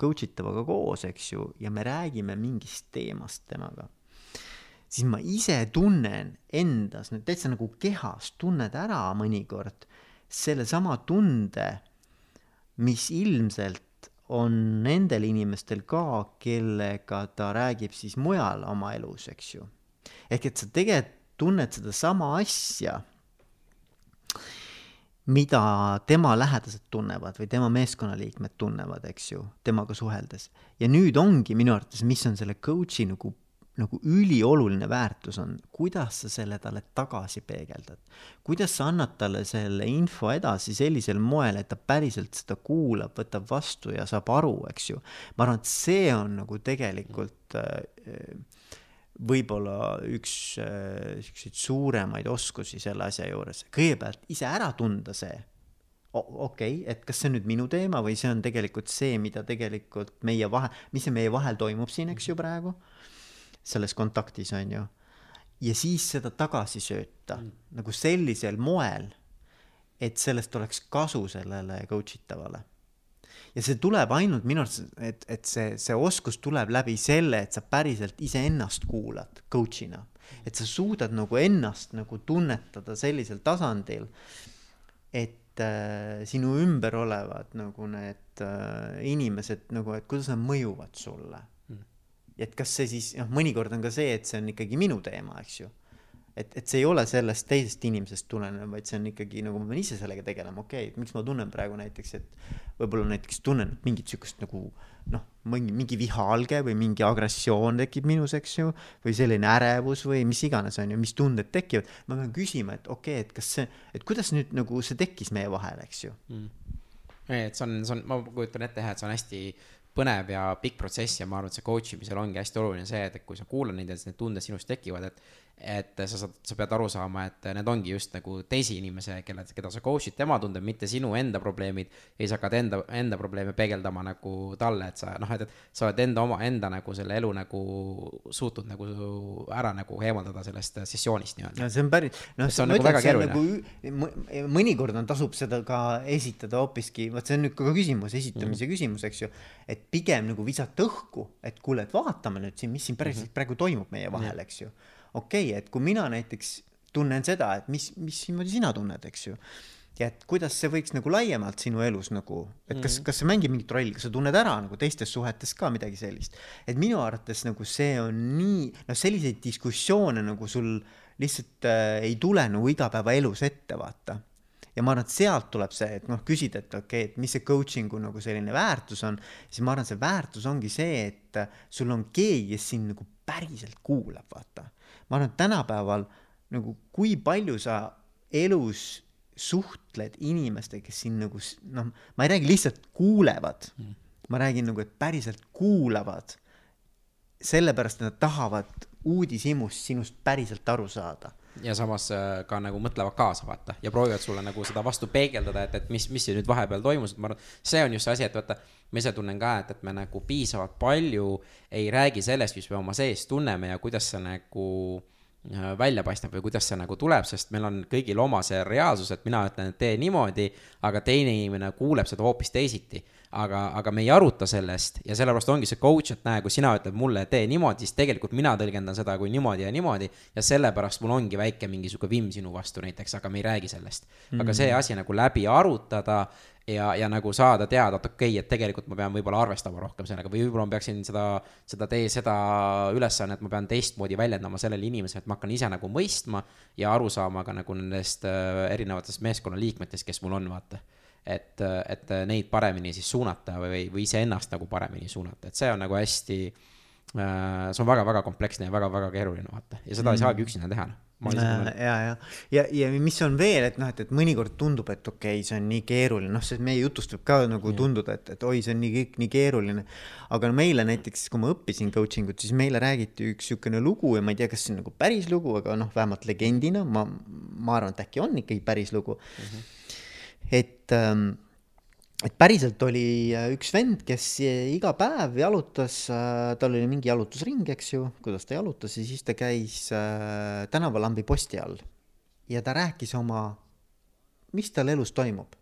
coach itavaga koos, eks ju, ja me räägime mingist teemast temaga, siis ma ise tunnen endas, täitsa nagu kehas tunned ära mõnikord sellesama tunde, mis ilmselt on nendel inimestel ka, kellega ta räägib siis mujal oma elus, eks ju. ehk et sa tegelikult tunned sedasama asja mida tema lähedased tunnevad või tema meeskonnaliikmed tunnevad, eks ju, temaga suheldes. ja nüüd ongi minu arvates, mis on selle coach'i nagu, nagu ülioluline väärtus on, kuidas sa selle talle tagasi peegeldad. kuidas sa annad talle selle info edasi sellisel moel, et ta päriselt seda kuulab, võtab vastu ja saab aru, eks ju. ma arvan, et see on nagu tegelikult äh, võib-olla üks äh, siukseid suuremaid oskusi selle asja juures, kõigepealt ise ära tunda see. okei okay,, et kas see on nüüd minu teema või see on tegelikult see, mida tegelikult meie vahe, mis see meie vahel toimub siin, eks ju praegu. selles kontaktis on ju. ja siis seda tagasi sööta mm. nagu sellisel moel, et sellest oleks kasu sellele coach itavale ja see tuleb ainult minu arust, et, et see, see oskus tuleb läbi selle, et sa päriselt iseennast kuulad coach'ina. et sa suudad nagu ennast nagu tunnetada sellisel tasandil, et äh, sinu ümber olevad nagu need äh, inimesed nagu, et kuidas nad mõjuvad sulle. Mm.. et kas see siis, noh, mõnikord on ka see, et see on ikkagi minu teema, eks ju et, et see ei ole sellest teisest inimesest tulenev, vaid see on ikkagi nagu ma pean ise sellega tegelema, okei okay,, miks ma tunnen praegu näiteks, et võib-olla näiteks tunnen mingit sihukest nagu noh, mingi, mingi vihaalge või mingi agressioon tekib minus, eks ju, või selline ärevus või mis iganes, on ju, mis tunded tekivad. ma pean küsima, et okei okay,, et kas see, et kuidas nüüd nagu see tekkis meie vahel, eks ju mm.. et see on, see on, ma kujutan ette jah, et see on hästi põnev ja pikk protsess ja ma arvan, et see coach imisel ongi hästi oluline see, et kui sa kuulad neid ja need tunded sinus tekivad, et et sa saad, sa pead aru saama, et need ongi just nagu teise inimese, kelle, keda sa coach'id, tema tunded, mitte sinu enda probleemid. ja siis hakkad enda, enda probleeme peegeldama nagu talle, et sa noh, et, et sa oled enda oma, enda nagu selle elu nagu suutnud nagu ära nagu eemaldada sellest sessioonist nii-öelda. no see on päris, noh, see on nagu väga keeruline. Nagu, mõnikord on, tasub seda ka esitada hoopiski, vot see on nüüd ka küsimus, esitamise mm -hmm. küsimus, eks ju. et pigem nagu visata õhku, et kuule, et vaatame nüüd siin, mis siin päriselt mm -hmm. praegu toimub meie vahel, eks ju okei okay,, et kui mina näiteks tunnen seda, et mis, mismoodi sina tunned, eks ju. ja et kuidas see võiks nagu laiemalt sinu elus nagu, et kas, mhm. kas see mängib mingit rolli, kas sa tunned ära nagu teistes suhetes ka midagi sellist. et minu arvates nagu see on nii, noh, selliseid diskussioone nagu sul lihtsalt äh, ei tule nagu igapäevaelus ette, vaata ja ma arvan, et sealt tuleb see, et noh, küsida, et okei okay,, et mis see coaching'u nagu selline väärtus on, siis ma arvan, see väärtus ongi see, et sul on keegi, kes sind nagu päriselt kuulab, vaata ma arvan, et tänapäeval nagu kui palju sa elus suhtled inimestega, kes sind nagu noh, ma ei räägi lihtsalt kuulevad mm., ma räägin nagu, et päriselt kuulavad. sellepärast, et nad tahavad uudishimust sinust päriselt aru saada. Ja samas äh, ka nagu mõtlevad kaasa, vaata, ja proovivad sulle nagu seda vastu peegeldada, et, et mis, mis nüüd vahepeal toimus, et ma arvan, see on just see asi, et vaata, ma ise tunnen ka, et, et me nagu piisavalt palju ei räägi sellest, mis me oma sees tunneme ja kuidas see nagu äh, välja paistab või kuidas see nagu tuleb, sest meil on kõigil oma see reaalsus, et mina ütlen, et tee niimoodi, aga teine inimene kuuleb seda hoopis teisiti aga, aga me ei aruta sellest ja sellepärast ongi see coach, et näe, kui sina ütled mulle, tee niimoodi, siis tegelikult mina tõlgendan seda kui niimoodi ja niimoodi. ja sellepärast mul ongi väike mingi sihuke vimm sinu vastu näiteks, aga me ei räägi sellest mm. -hmm. aga see asi nagu läbi arutada ja, ja nagu saada teada, et okei okay,, et tegelikult ma pean võib-olla arvestama rohkem sellega või võib-olla ma peaksin seda, seda tee, seda ülesannet ma pean teistmoodi väljendama sellele inimesele, et ma hakkan ise nagu mõistma ja aru saama ka nagu nendest äh, erinevatest meeskonnaliikmetest, kes mul on, vaata et, et neid paremini siis suunata või, või iseennast nagu paremini suunata, et see on nagu hästi äh,, see on väga-väga kompleksne ja väga-väga keeruline vaata ja seda mm. ei saagi üksinda teha noh ja, ja, ja, ja, ja mis on veel, et noh, et, et mõnikord tundub, et okei okay,, see on nii keeruline, noh, see meie jutust võib ka nagu ja. tunduda, et, et oi, see on nii kõik nii keeruline. aga no meile näiteks, kui ma õppisin coaching ut, siis meile räägiti üks niisugune lugu ja ma ei tea, kas see on nagu päris lugu, aga noh, vähemalt legendina ma, ma arvan, et äkki on ikkagi päris lugu mm. -hmm et, ähm, et päriselt oli äh, üks vend, kes iga päev jalutas, äh, tal oli mingi jalutusring, eks ju, kuidas ta jalutas ja siis ta käis äh, tänavalambi posti all. ja ta rääkis oma, mis tal elus toimub,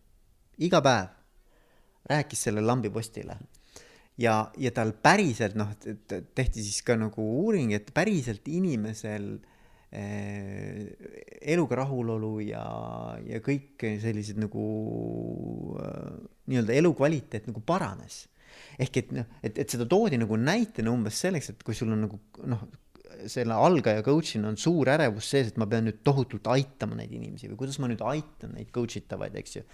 iga päev rääkis sellele lambipostile ja, ja tal päriselt noh, tehti siis ka nagu uuring, et päriselt inimesel äh, eluga rahulolu ja, ja kõik sellised nagu äh, nii-öelda elukvaliteet nagu paranes. ehk et noh, et, et seda toodi nagu näitena umbes selleks, et kui sul on nagu noh, selle algaja coach'ina on suur ärevus sees, et ma pean nüüd tohutult aitama neid inimesi või kuidas ma nüüd aitan neid coach itavaid, eks ju.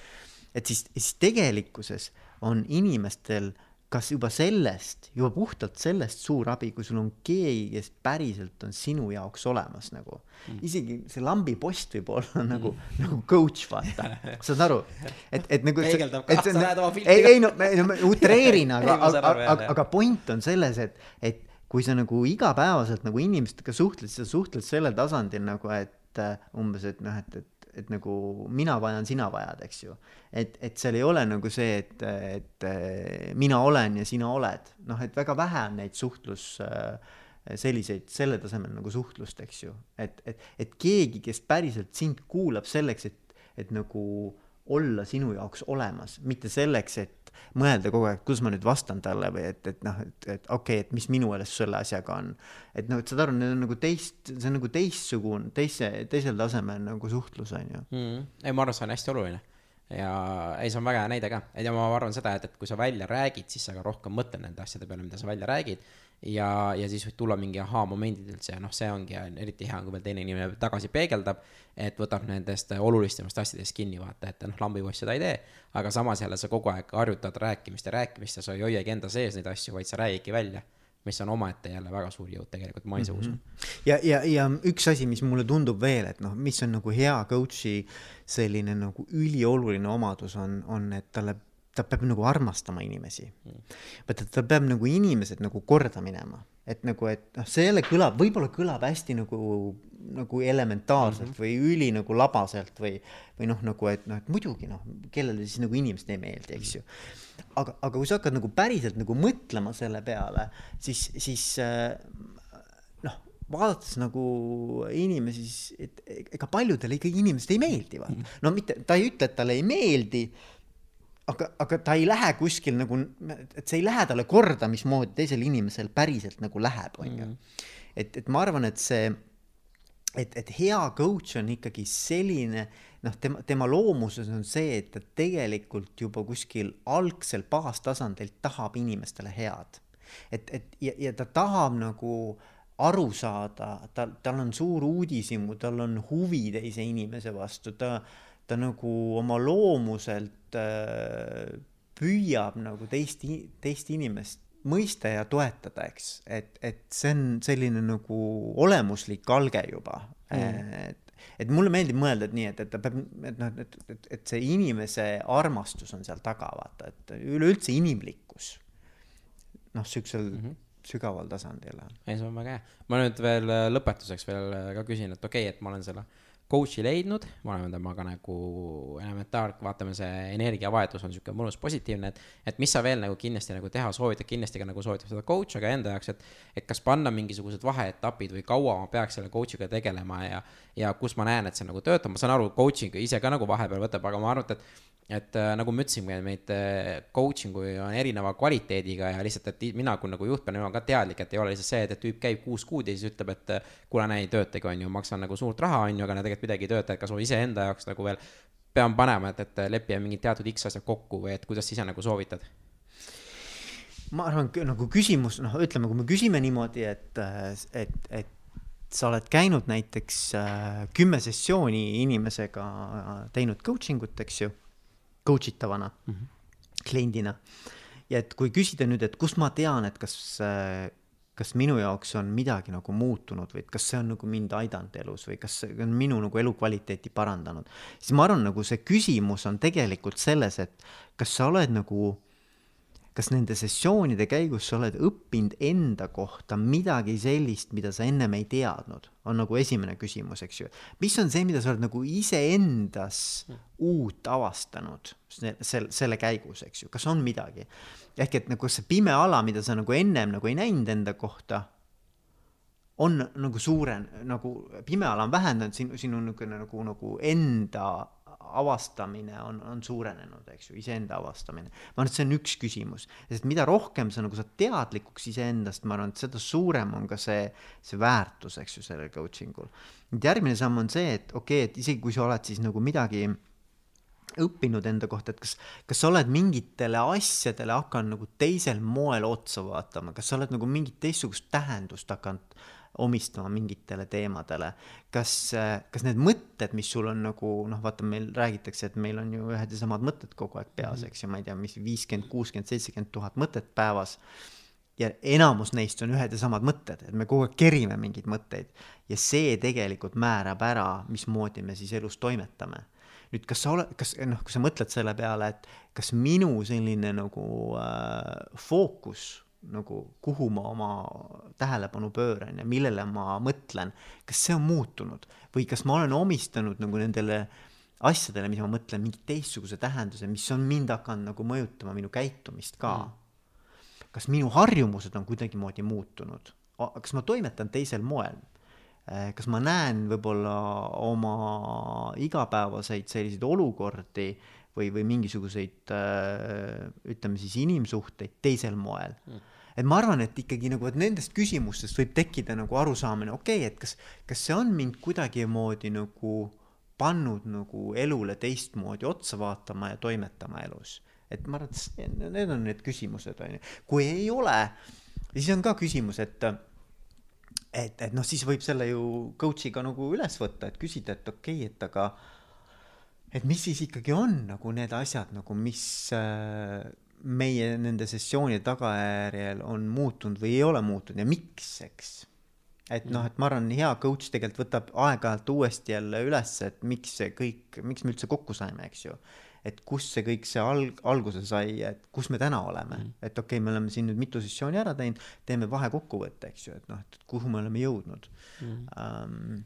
et siis, siis tegelikkuses on inimestel äh, kas juba sellest, juba puhtalt sellest suur abi, kui sul on keegi, kes päriselt on sinu jaoks olemas nagu mm.. isegi see lambipost võib olla nagu mm., (laughs) nagu coach, vaata saad aru, et, et nagu. peegeldab ka, sa näed oma pilti. ei, ei no, ma utreerin, aga (laughs) aga, aga, aga point on selles, et, et kui sa nagu igapäevaselt nagu inimestega suhtled, sa suhtled sellel tasandil nagu, et uh, umbes, et noh, et, et et nagu mina vajan, sina vajad, eks ju. et, et seal ei ole nagu see, et, et mina olen ja sina oled, noh, et väga vähe on neid suhtlus selliseid, selle tasemel nagu suhtlust, eks ju. et, et, et keegi, kes päriselt sind kuulab selleks, et, et nagu olla sinu jaoks olemas, mitte selleks, et mõelda kogu aeg, kuidas ma nüüd vastan talle või et, et noh, et, et okei okay,, et mis minu meelest selle asjaga on. et noh, et saad aru, need on nagu teist, see on nagu teistsugune, teise, teisel tasemel nagu suhtlus on ju. Mm.. ei, ma arvan, see on hästi oluline. Ja ei, see on väga hea näide ka, ja ma arvan seda, et, et kui sa välja räägid, siis sa ka rohkem mõtled nende asjade peale, mida sa välja räägid ja, ja siis võib tulla mingi ahaa-momendid üldse ja noh, see ongi eriti hea, kui veel teine inimene tagasi peegeldab, et võtab nendest olulisemast asjadest kinni, vaata, et noh, lambipoiss seda ei tee, aga samas jälle sa kogu aeg harjutad rääkimist ja rääkimist ja sa ei hoiagi enda sees neid asju, vaid sa räägidki välja mis on omaette jälle väga suur jõud tegelikult, ma ise mm -hmm. usun. ja, ja, ja üks asi, mis mulle tundub veel, et noh, mis on nagu hea coach'i selline nagu ülioluline omadus on, on, et talle ta peab nagu armastama inimesi. vaata, ta peab nagu inimesed nagu korda minema, et nagu, et noh, see jälle kõlab, võib-olla kõlab hästi nagu, nagu elementaarselt mm -hmm. või üli nagu labaselt või, või noh, nagu, et noh, et muidugi noh, kellele siis nagu inimesed ei meeldi, eks ju. aga, aga kui sa hakkad nagu päriselt nagu mõtlema selle peale, siis, siis äh, noh, vaadates nagu inimesi, et ega paljudele ikkagi inimesed ei meeldi, vaata. no mitte, ta ei ütle, et talle ei meeldi aga, aga ta ei lähe kuskil nagu, et see ei lähe talle korda, mismoodi teisel inimesel päriselt nagu läheb, on ju. Mm. et, et ma arvan, et see, et, et hea coach on ikkagi selline, noh, tema, tema loomuses on see, et ta tegelikult juba kuskil algsel baastasandil tahab inimestele head. et, et ja, ja ta tahab nagu aru saada, tal, tal on suur uudishimu, tal on huvi teise inimese vastu, ta ta nagu oma loomuselt äh, püüab nagu teist, teist inimest mõista ja toetada, eks, et, et see on selline nagu olemuslik alge juba mm.. et, et mulle meeldib mõelda, et nii, et, et ta peab, et noh, et, et, et see inimese armastus on seal taga, vaata, et üleüldse inimlikkus. noh, siuksel mm -hmm. sügaval tasandil. ei, see on väga hea. ma nüüd veel äh, lõpetuseks veel äh, ka küsin, et okei okay,, et ma olen selle coach'i leidnud, me oleme temaga nagu elementaar, vaatame, see energiavahetus on niisugune mõnus positiivne, et, et mis sa veel nagu kindlasti nagu teha soovitad, kindlasti ka nagu soovitab seda coach'i, aga enda jaoks, et, et kas panna mingisugused vaheetapid või kaua ma peaks selle coach'iga tegelema ja, ja kus ma näen, et see nagu töötab, ma saan aru, coaching ise ka nagu vahepeal võtab, aga ma arvan, et et äh, nagu ma ütlesin, meid äh, coaching uid on erineva kvaliteediga ja lihtsalt, et mina kui nagu juht pean olema ka teadlik, et ei ole lihtsalt see, et, et tüüp käib kuus kuud ja siis ütleb, et äh, kuule, näe, ei töötagi, on ju, maksan nagu suurt raha, on ju, aga tegelikult midagi ei tööta, et kas ma iseenda jaoks nagu veel pean panema, et, et lepime mingid teatud X asjad kokku või et kuidas ise nagu soovitad? ma arvan, nagu küsimus, noh, ütleme, kui me küsime niimoodi, et, et, et sa oled käinud näiteks kümme sessiooni inimesega, teinud coaching ut, eks ju coach itavana mm, -hmm. kliendina. ja et kui küsida nüüd, et kust ma tean, et kas, kas minu jaoks on midagi nagu muutunud või et kas see on nagu mind aidanud elus või kas see on minu nagu elukvaliteeti parandanud, siis ma arvan, nagu see küsimus on tegelikult selles, et kas sa oled nagu kas nende sessioonide käigus sa oled õppinud enda kohta midagi sellist, mida sa ennem ei teadnud, on nagu esimene küsimus, eks ju. mis on see, mida sa oled nagu iseendas uut avastanud selle, selle käigus, eks ju, kas on midagi? ehk et nagu see pime ala, mida sa nagu ennem nagu ei näinud enda kohta, on nagu suuren-, nagu pime ala on vähendanud sinu, sinu niisugune nagu, nagu enda avastamine on, on suurenenud, eks ju, iseenda avastamine. ma arvan, et see on üks küsimus, sest mida rohkem sa nagu saad teadlikuks iseendast, ma arvan, et seda suurem on ka see, see väärtus, eks ju, sellel coaching ul. nüüd järgmine samm on see, et okei okay,, et isegi kui sa oled siis nagu midagi õppinud enda kohta, et kas, kas sa oled mingitele asjadele hakanud nagu teisel moel otsa vaatama, kas sa oled nagu mingit teistsugust tähendust hakanud omistama mingitele teemadele. kas, kas need mõtted, mis sul on nagu noh, vaata, meil räägitakse, et meil on ju ühed ja samad mõtted kogu aeg peas, eks ju, ma ei tea, mis viiskümmend, kuuskümmend, seitsekümmend tuhat mõtet päevas. ja enamus neist on ühed ja samad mõtted, et me kogu aeg kerime mingeid mõtteid ja see tegelikult määrab ära, mismoodi me siis elus toimetame nüüd, kas sa oled, kas noh, kui sa mõtled selle peale, et kas minu selline nagu äh, fookus nagu kuhu ma oma tähelepanu pööran ja millele ma mõtlen, kas see on muutunud? Või kas ma olen omistanud nagu nendele asjadele, mis ma mõtlen, mingi teistsuguse tähenduse, mis on mind hakanud nagu mõjutama minu käitumist ka? Mm.. kas minu harjumused on kuidagimoodi muutunud, kas ma toimetan teisel moel? Eh, kas ma näen võib-olla oma igapäevaseid selliseid olukordi või, või mingisuguseid äh, ütleme siis inimsuhteid teisel moel mm. et ma arvan, et ikkagi nagu, et nendest küsimustest võib tekkida nagu arusaamine, okei okay,, et kas, kas see on mind kuidagimoodi nagu pannud nagu elule teistmoodi otsa vaatama ja toimetama elus. et ma arvan, et need on need küsimused, on ju. kui ei ole, siis on ka küsimus, et et, et noh, siis võib selle ju coach'iga nagu üles võtta, et küsida, et okei okay,, et aga et mis siis ikkagi on nagu need asjad nagu, mis äh, meie nende sessioonide tagajärjel on muutunud või ei ole muutunud ja miks, eks. et noh, et ma arvan, hea coach tegelikult võtab aeg-ajalt uuesti jälle üles, et miks see kõik, miks me üldse kokku saime, eks ju. et kust see kõik see alg-, alguse sai, et kus me täna oleme mm. -hmm. et okei okay,, me oleme siin nüüd mitu sessiooni ära teinud, teeme vahekokkuvõtte, eks ju, et noh, et kuhu me oleme jõudnud mm. -hmm. Um,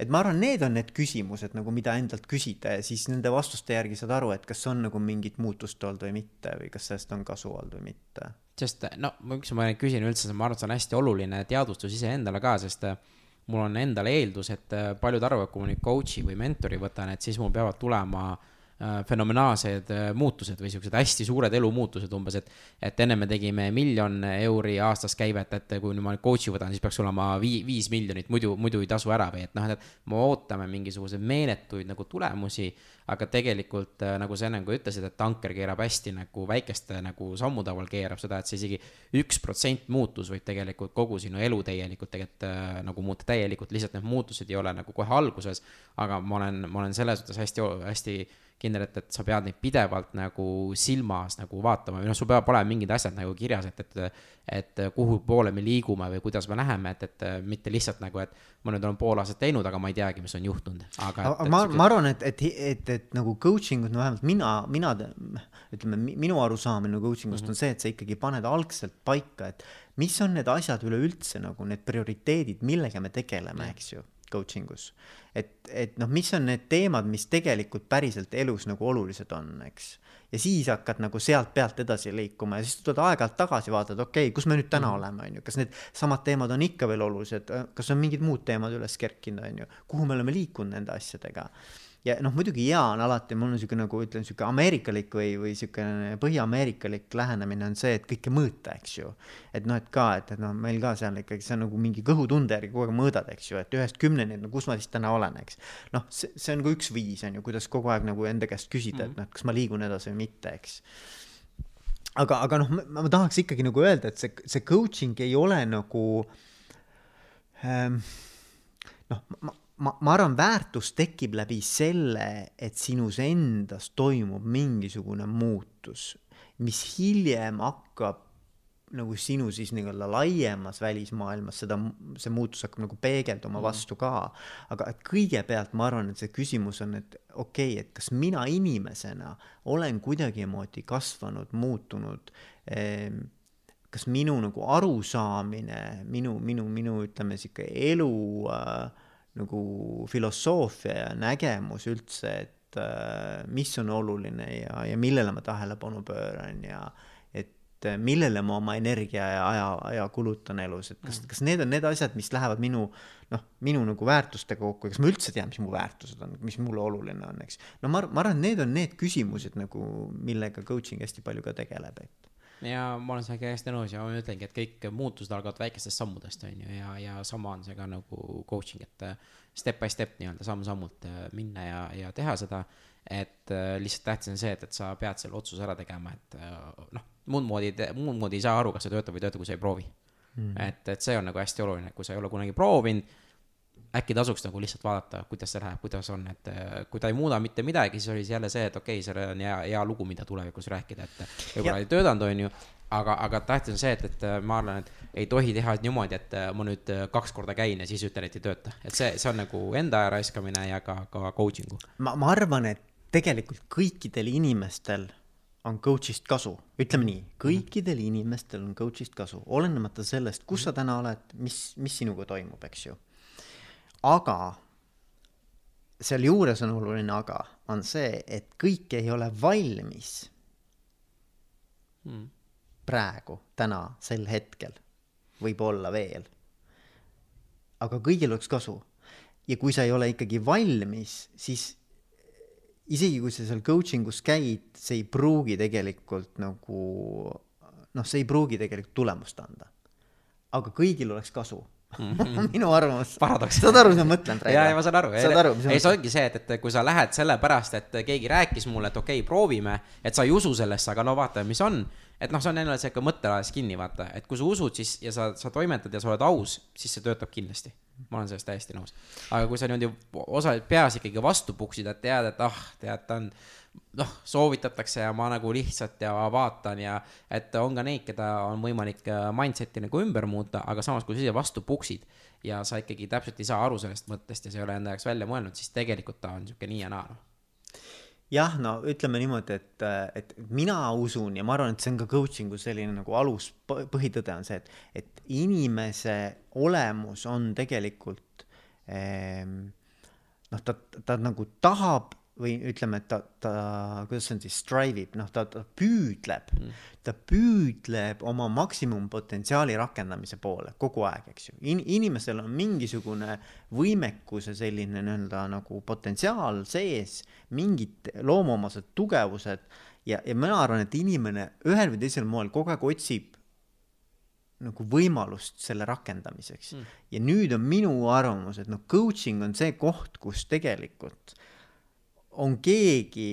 et ma arvan, need on need küsimused nagu, mida endalt küsida ja siis nende vastuste järgi saad aru, et kas on nagu mingit muutust olnud või mitte või kas sellest on kasu olnud või mitte. sest no, miks ma küsin üldse, ma arvan, et see on hästi oluline teadvustus iseendale ka, sest mul on endal eeldus, et paljud arvavad, kui ma nüüd coach'i või mentori võtan, et siis mul peavad tulema Äh, fenomenaalsed äh, muutused või siuksed hästi suured elumuutused umbes, et. et enne me tegime miljon euri aastas käivet, et kui nüüd ma nüüd coach'i võtan, siis peaks olema vii-, viis miljonit, muidu, muidu ei tasu ära või et noh, et. me ootame mingisuguseid meeletuid nagu tulemusi, aga tegelikult äh, nagu sa ennem ka ütlesid, et tanker keerab hästi nagu väikeste nagu sammude haaval keerab seda, et see isegi. üks protsent muutus võib tegelikult kogu sinu elu tegelikult äh, nagu muuta täielikult, lihtsalt need muutused ei ole nagu kohe alguses. aga ma olen, ma olen selles suhtes hästi, hästi kindel, et, et sa pead neid pidevalt nagu silmas nagu vaatama või noh, sul peab olema mingid asjad nagu kirjas, et, et. et kuhu poole me liigume või kuidas me läheme, et, et mitte lihtsalt nagu, et ma nüüd olen pool aastat teinud, aga ma ei teagi, mis on juhtunud, aga. ma, ma arvan, et, et, et, et nagu coaching ut, no vähemalt mina, mina ütleme, minu arusaamine coaching ust mm -hmm. on see, et sa ikkagi paned algselt paika, et mis on need asjad üleüldse nagu need prioriteedid, millega me tegeleme, eks ju coaching us. et, et noh, mis on need teemad, mis tegelikult päriselt elus nagu olulised on, eks. ja siis hakkad nagu sealt pealt edasi liikuma ja siis tuled aeg-ajalt tagasi, vaatad, okei okay,, kus me nüüd täna mm. oleme, on ju, kas need samad teemad on ikka veel olulised, kas on mingid muud teemad üles kerkinud, on ju, kuhu me oleme liikunud nende asjadega ja noh, muidugi hea on alati, mul on sihuke nagu ütlen, sihuke ameerikalik või, või siukene põhjaameerikalik lähenemine on see, et kõike mõõta, eks ju. et noh, et ka, et, et noh, meil ka seal ikkagi see on nagu mingi kõhutunde järgi kogu aeg mõõdad, eks ju, et ühest kümneni, et no kus ma siis täna olen, eks. noh, see, see on ka üks viis on ju, kuidas kogu aeg nagu enda käest küsida mm, -hmm. et noh, kas ma liigun edasi või mitte, eks aga, aga noh, ma tahaks ikkagi nagu öelda, et see, see coaching ei ole nagu ähm, noh, ma, ma, ma arvan, väärtus tekib läbi selle, et sinus endas toimub mingisugune muutus, mis hiljem hakkab nagu sinu siis nii-öelda laiemas välismaailmas seda, see muutus hakkab nagu peegelduma mm. vastu ka. aga et kõigepealt ma arvan, et see küsimus on, et okei okay,, et kas mina inimesena olen kuidagimoodi kasvanud, muutunud eh, kas minu nagu arusaamine, minu, minu, minu ütleme sihuke elu äh, nagu filosoofia ja nägemus üldse, et äh, mis on oluline ja, ja millele ma tähelepanu pööran ja et äh, millele ma oma energia ja aja, aja kulutan elus, et kas, mm. kas need on need asjad, mis lähevad minu noh, minu nagu väärtustega kokku ja kas ma üldse tean, mis mu väärtused on, mis mulle oluline on, eks. no ma, ma arvan, et need on need küsimused nagu, millega coaching hästi palju ka tegeleb, et ja ma olen sellega hästi nõus ja ma ütlengi, et kõik muutused algavad väikestest sammudest, on ju, ja, ja sama on see ka nagu coaching, et äh, step by step nii-öelda samm-sammult äh, minna ja, ja teha seda. et äh, lihtsalt tähtis on see, et, et sa pead selle otsuse ära tegema, et noh, muud moodi, muud moodi ei saa aru, kas see töötab või ei tööta, kui sa ei proovi mm.. et, et see on nagu hästi oluline, kui sa ei ole kunagi proovinud äkki tasuks nagu lihtsalt vaadata, kuidas see läheb, kuidas on, et äh, kui ta ei muuda mitte midagi, siis oli see jälle see, et okei okay,, see on hea, hea lugu, mida tulevikus rääkida, et võib-olla ei töötanud, on ju. aga, aga tähtis on see, et, et äh, ma arvan, et ei tohi teha niimoodi, et äh, ma nüüd kaks korda käin ja siis ütlen, et ei tööta, et see, see on nagu enda aja raiskamine ja ka, ka coaching'u. ma, ma arvan, et tegelikult kõikidel inimestel on coach'ist kasu, ütleme nii, kõikidel mm -hmm. inimestel on coach'ist kasu, olenemata sellest, kus sa täna oled, mis, mis sinuga toimub, eks ju aga sealjuures on oluline aga, on see, et kõik ei ole valmis hmm. praegu, täna, sel hetkel, võib-olla veel. aga kõigil oleks kasu. ja kui sa ei ole ikkagi valmis, siis isegi kui sa seal coaching us käid, see ei pruugi tegelikult nagu noh, see ei pruugi tegelikult tulemust anda. aga kõigil oleks kasu Mm. (laughs) minu arvamus. saad aru, mis ma mõtlen praegu? ja, ja ma saan aru. ei, see ongi see, et, et kui sa lähed sellepärast, et keegi rääkis mulle, et okei okay,, proovime, et sa ei usu sellesse, aga no vaatame, mis on. et noh, see on jälle sihuke mõttelaes kinni, vaata, et kui sa usud, siis ja sa, sa toimetad ja sa oled aus, siis see töötab kindlasti. ma olen sellest täiesti nõus. aga kui sa niimoodi osa peas ikkagi vastu puksid, et tead, et ah, tead, ta on noh, soovitatakse ja ma nagu lihtsalt ja vaatan ja et on ka neid, keda on võimalik äh, mindset'i nagu ümber muuta, aga samas, kui sa ise vastu puksid ja sa ikkagi täpselt ei saa aru sellest mõttest ja sa ei ole enda jaoks välja mõelnud, siis tegelikult ta on sihuke nii ja naa, noh. Jah, no ütleme niimoodi, et, et mina usun ja ma arvan, et see on ka coaching'u selline nagu alus, põhitõde on see, et, et inimese olemus on tegelikult ehm, noh, ta, ta nagu tahab või ütleme, et ta, ta, kuidas see on siis, strive ib, noh, ta, ta püüdleb mm., ta püüdleb oma maksimumpotentsiaali rakendamise poole kogu aeg, eks ju In,. inimesel on mingisugune võimekuse selline nii-öelda nagu potentsiaal sees, mingid loomuomased tugevused ja, ja mina arvan, et inimene ühel või teisel moel kogu aeg otsib nagu võimalust selle rakendamiseks mm.. ja nüüd on minu arvamus, et noh, coaching on see koht, kus tegelikult on keegi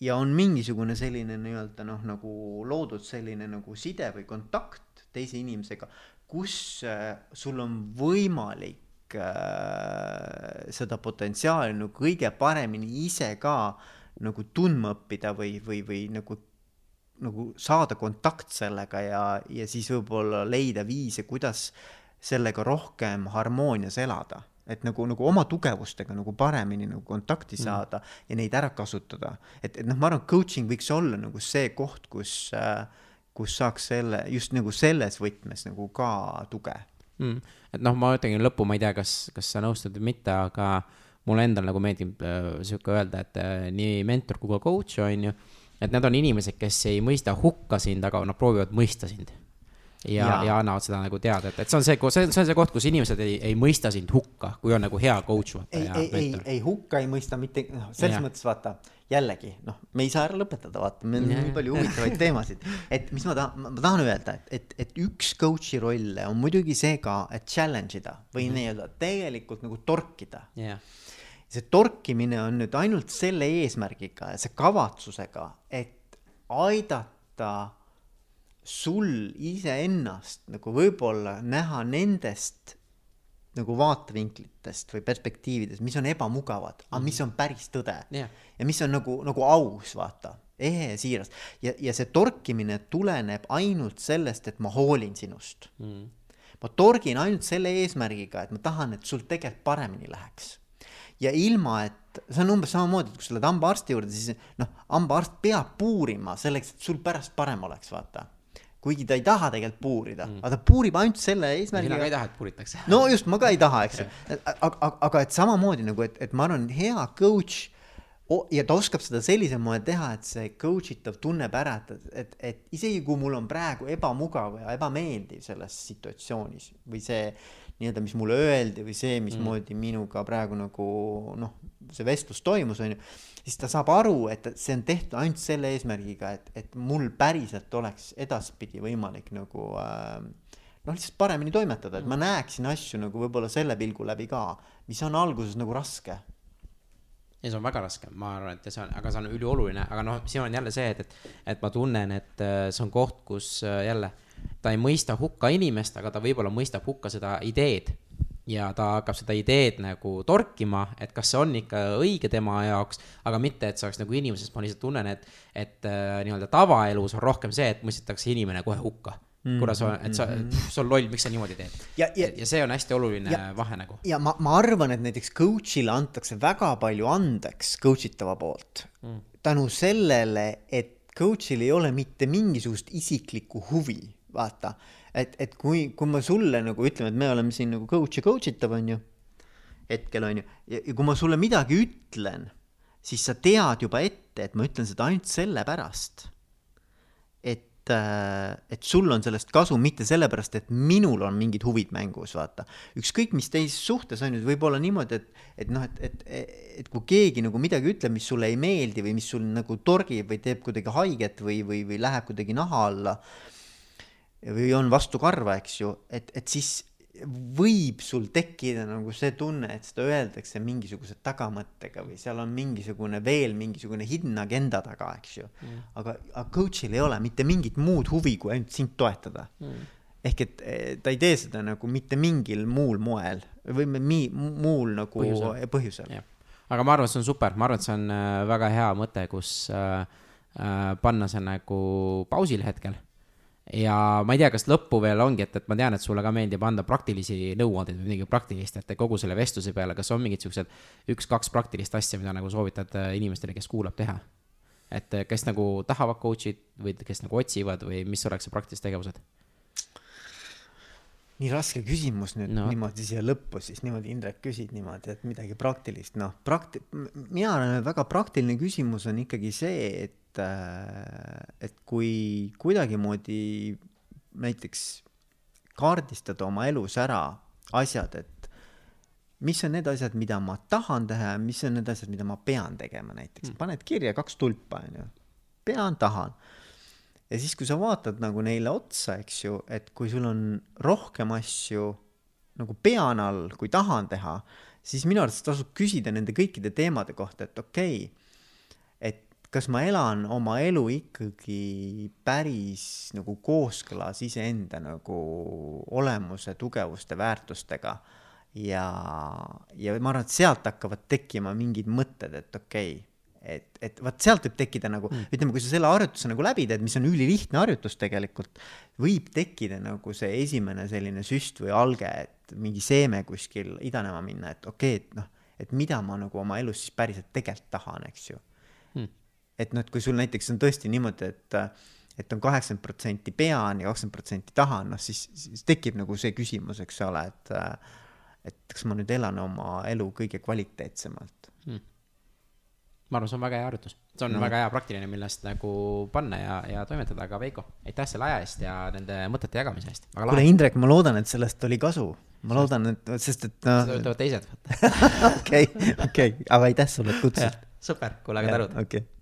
ja on mingisugune selline nii-öelda noh, nagu loodud selline nagu side või kontakt teise inimesega, kus äh, sul on võimalik äh, seda potentsiaali nagu kõige paremini ise ka nagu tundma õppida või, või, või nagu nagu saada kontakt sellega ja, ja siis võib-olla leida viise, kuidas sellega rohkem harmoonias elada. Et nagu, nagu oma tugevustega nagu paremini nagu kontakti mm. saada mm. ja neid ära kasutada. et, et noh, ma arvan, coaching võiks olla nagu see koht, kus äh,, kus saaks selle, just nagu selles võtmes nagu ka tuge mm.. et noh, ma ütlengi lõppu, ma ei tea, kas, kas sa nõustud või mitte, aga mulle endale nagu meeldib äh, sihuke öelda, et äh, nii mentor kui ka coach on ju et need on inimesed, kes ei mõista hukka sind, aga nad proovivad mõista sind. Ja, ja., ja annavad seda nagu teada, et, et see on see, see, on see koht, kus inimesed ei, ei mõista sind hukka, kui on nagu hea coach. ei, ei, ei, ei hukka ei mõista mitte, noh, selles ja. mõttes vaata, jällegi noh, me ei saa ära lõpetada, vaata, meil on nii palju huvitavaid teemasid. et mis ma tahan, ma tahan öelda, et, et, et üks coach'i rolle on muidugi see ka, et challenge ida või mm nii-öelda tegelikult nagu torkida yeah see torkimine on nüüd ainult selle eesmärgiga ja see kavatsusega, et aidata sul iseennast nagu võib-olla näha nendest nagu vaatevinklitest või perspektiividest, mis on ebamugavad, aga mis mhm. on päris tõde yeah. ja mis on nagu, nagu aus, vaata, ehe ja siiras. ja, ja see torkimine tuleneb ainult sellest, et ma hoolin sinust mm.. ma torgin ainult selle eesmärgiga, et ma tahan, et sul tegelikult paremini läheks ja ilma, et see on umbes samamoodi, et kui sa lähed hambaarsti juurde, siis noh, hambaarst peab puurima selleks, et sul pärast parem oleks, vaata kuigi ta ei taha tegelikult puurida mm., aga ta puurib ainult selle eesmärgiga. mina ka ei taha, et puuritakse. no just, ma ka ei taha, eks ju. aga, aga et samamoodi nagu, et, et ma arvan, hea coach ja ta oskab seda sellisel moel teha, et see coach itav tunneb ära, et, et, et isegi kui mul on praegu ebamugav ja ebameeldiv selles situatsioonis või see nii-öelda, mis mulle öeldi või see, mismoodi mm. minuga praegu nagu noh, see vestlus toimus, on ju, siis ta saab aru, et see on tehtud ainult selle eesmärgiga, et, et mul päriselt oleks edaspidi võimalik nagu äh, noh, lihtsalt paremini toimetada, et ma mm. näeksin asju nagu võib-olla selle pilgu läbi ka, mis on alguses nagu raske ja see on väga raske, ma arvan, et see on, aga see on ülioluline, aga noh, siin on jälle see, et, et, et ma tunnen, et äh, see on koht, kus äh, jälle ta ei mõista hukka inimest, aga ta võib-olla mõistab hukka seda ideed. ja ta hakkab seda ideed nagu torkima, et kas see on ikka õige tema jaoks, aga mitte, et see oleks nagu inimesest, ma lihtsalt tunnen, et, et äh, nii-öelda tavaelus on rohkem see, et mõistetakse inimene kohe hukka kuna sa, et sa, sa oled loll, miks sa niimoodi teed. Ja, ja, ja see on hästi oluline ja, vahe nagu. ja ma, ma arvan, et näiteks coach'ile antakse väga palju andeks coach itava poolt mm. tänu sellele, et coach'il ei ole mitte mingisugust isiklikku huvi vaata, et, et kui, kui ma sulle nagu ütleme, et me oleme siin nagu coach ja coach itav, on ju, hetkel on ju, ja, kui ma sulle midagi ütlen, siis sa tead juba ette, et ma ütlen seda ainult sellepärast, et äh, et sul on sellest kasu, mitte sellepärast, et minul on mingid huvid mängus, vaata. ükskõik mis teises suhtes on ju, võib olla niimoodi, et, et noh, et, et, et kui keegi nagu midagi ütleb, mis sulle ei meeldi või mis sul nagu torgib või teeb kuidagi haiget või, või, või läheb kuidagi naha alla või on vastukarva, eks ju, et, et siis võib sul tekkida nagu see tunne, et seda öeldakse mingisuguse tagamõttega või seal on mingisugune veel mingisugune hidden agenda taga, eks ju. Mm.. aga, aga coach'il ei ole mitte mingit muud huvi, kui ainult sind toetada. Mm. ehk et eh, ta ei tee seda nagu mitte mingil muul moel või mi, muul nagu põhjusel, põhjusel.. aga ma arvan, et see on super, ma arvan, et see on äh, väga hea mõte, kus äh, äh, panna see nagu pausile hetkel ja ma ei tea, kas lõppu veel ongi, et, et ma tean, et sulle ka meeldib anda praktilisi nõuandeid või midagi praktilist, et kogu selle vestluse peale, kas on mingid siuksed üks-kaks praktilist asja, mida nagu soovitad äh, inimestele, kes kuulab teha? et äh, kes nagu tahavad coach'id või kes nagu otsivad või mis oleks see praktilised tegevused? nii raske küsimus nüüd no. niimoodi siia lõppu siis niimoodi, Indrek, küsid niimoodi, et midagi praktilist, noh, prakti-, mina arvan, et väga praktiline küsimus on ikkagi see, et et, äh, et kui kuidagimoodi näiteks kaardistada oma elus ära asjad, et mis on need asjad, mida ma tahan teha ja mis on need asjad, mida ma pean tegema näiteks mm., paned kirja kaks tulpa, on ju, pean, tahan. ja siis, kui sa vaatad nagu neile otsa, eks ju, et kui sul on rohkem asju nagu pean all, kui tahan teha, siis minu arvates tasub küsida nende kõikide teemade kohta, et okei okay,, kas ma elan oma elu ikkagi päris nagu kooskõlas iseenda nagu olemuse, tugevuste, väärtustega. ja, ja ma arvan, et sealt hakkavad tekkima mingid mõtted, et okei okay,, et, et vot sealt võib tekkida nagu mm., ütleme, kui sa selle harjutuse nagu läbi teed, mis on ülilihtne harjutus tegelikult, võib tekkida nagu see esimene selline süst või alge, et mingi seeme kuskil idanema minna, et okei okay,, et noh, et mida ma nagu oma elus siis päriselt tegelikult tahan, eks ju et noh, et kui sul näiteks on tõesti niimoodi, et et on kaheksakümmend protsenti pean ja kakskümmend protsenti tahan, noh siis, siis tekib nagu see küsimus, eks ole, et et kas ma nüüd elan oma elu kõige kvaliteetsemalt hmm. ma arvan, see on väga hea harjutus, see on no. väga hea praktiline, millest nagu panna ja, ja toimetada, aga Veiko, aitäh selle aja eest ja nende mõtete jagamise eest. kuule, Indrek, ma loodan, et sellest oli kasu, ma loodan, et, sest et noh. seda ütlevad teised. (laughs) okei, okei, aga aitäh sulle, et kutsusid. super, kuule, aga tänud. okei okay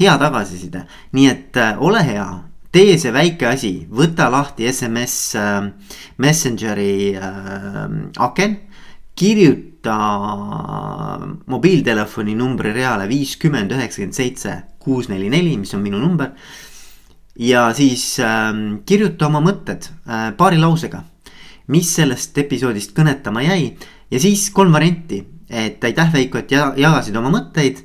hea tagasiside, nii et äh, ole hea, tee see väike asi, võta lahti SMS äh, Messengeri äh, aken. kirjuta mobiiltelefoni numbri reale viiskümmend üheksakümmend seitse kuus neli neli, mis on minu number. ja siis äh, kirjuta oma mõtted paari lausega, mis sellest episoodist kõnetama jäi. Ja siis kolm varianti, et aitäh Veiko, et jagasid oma mõtteid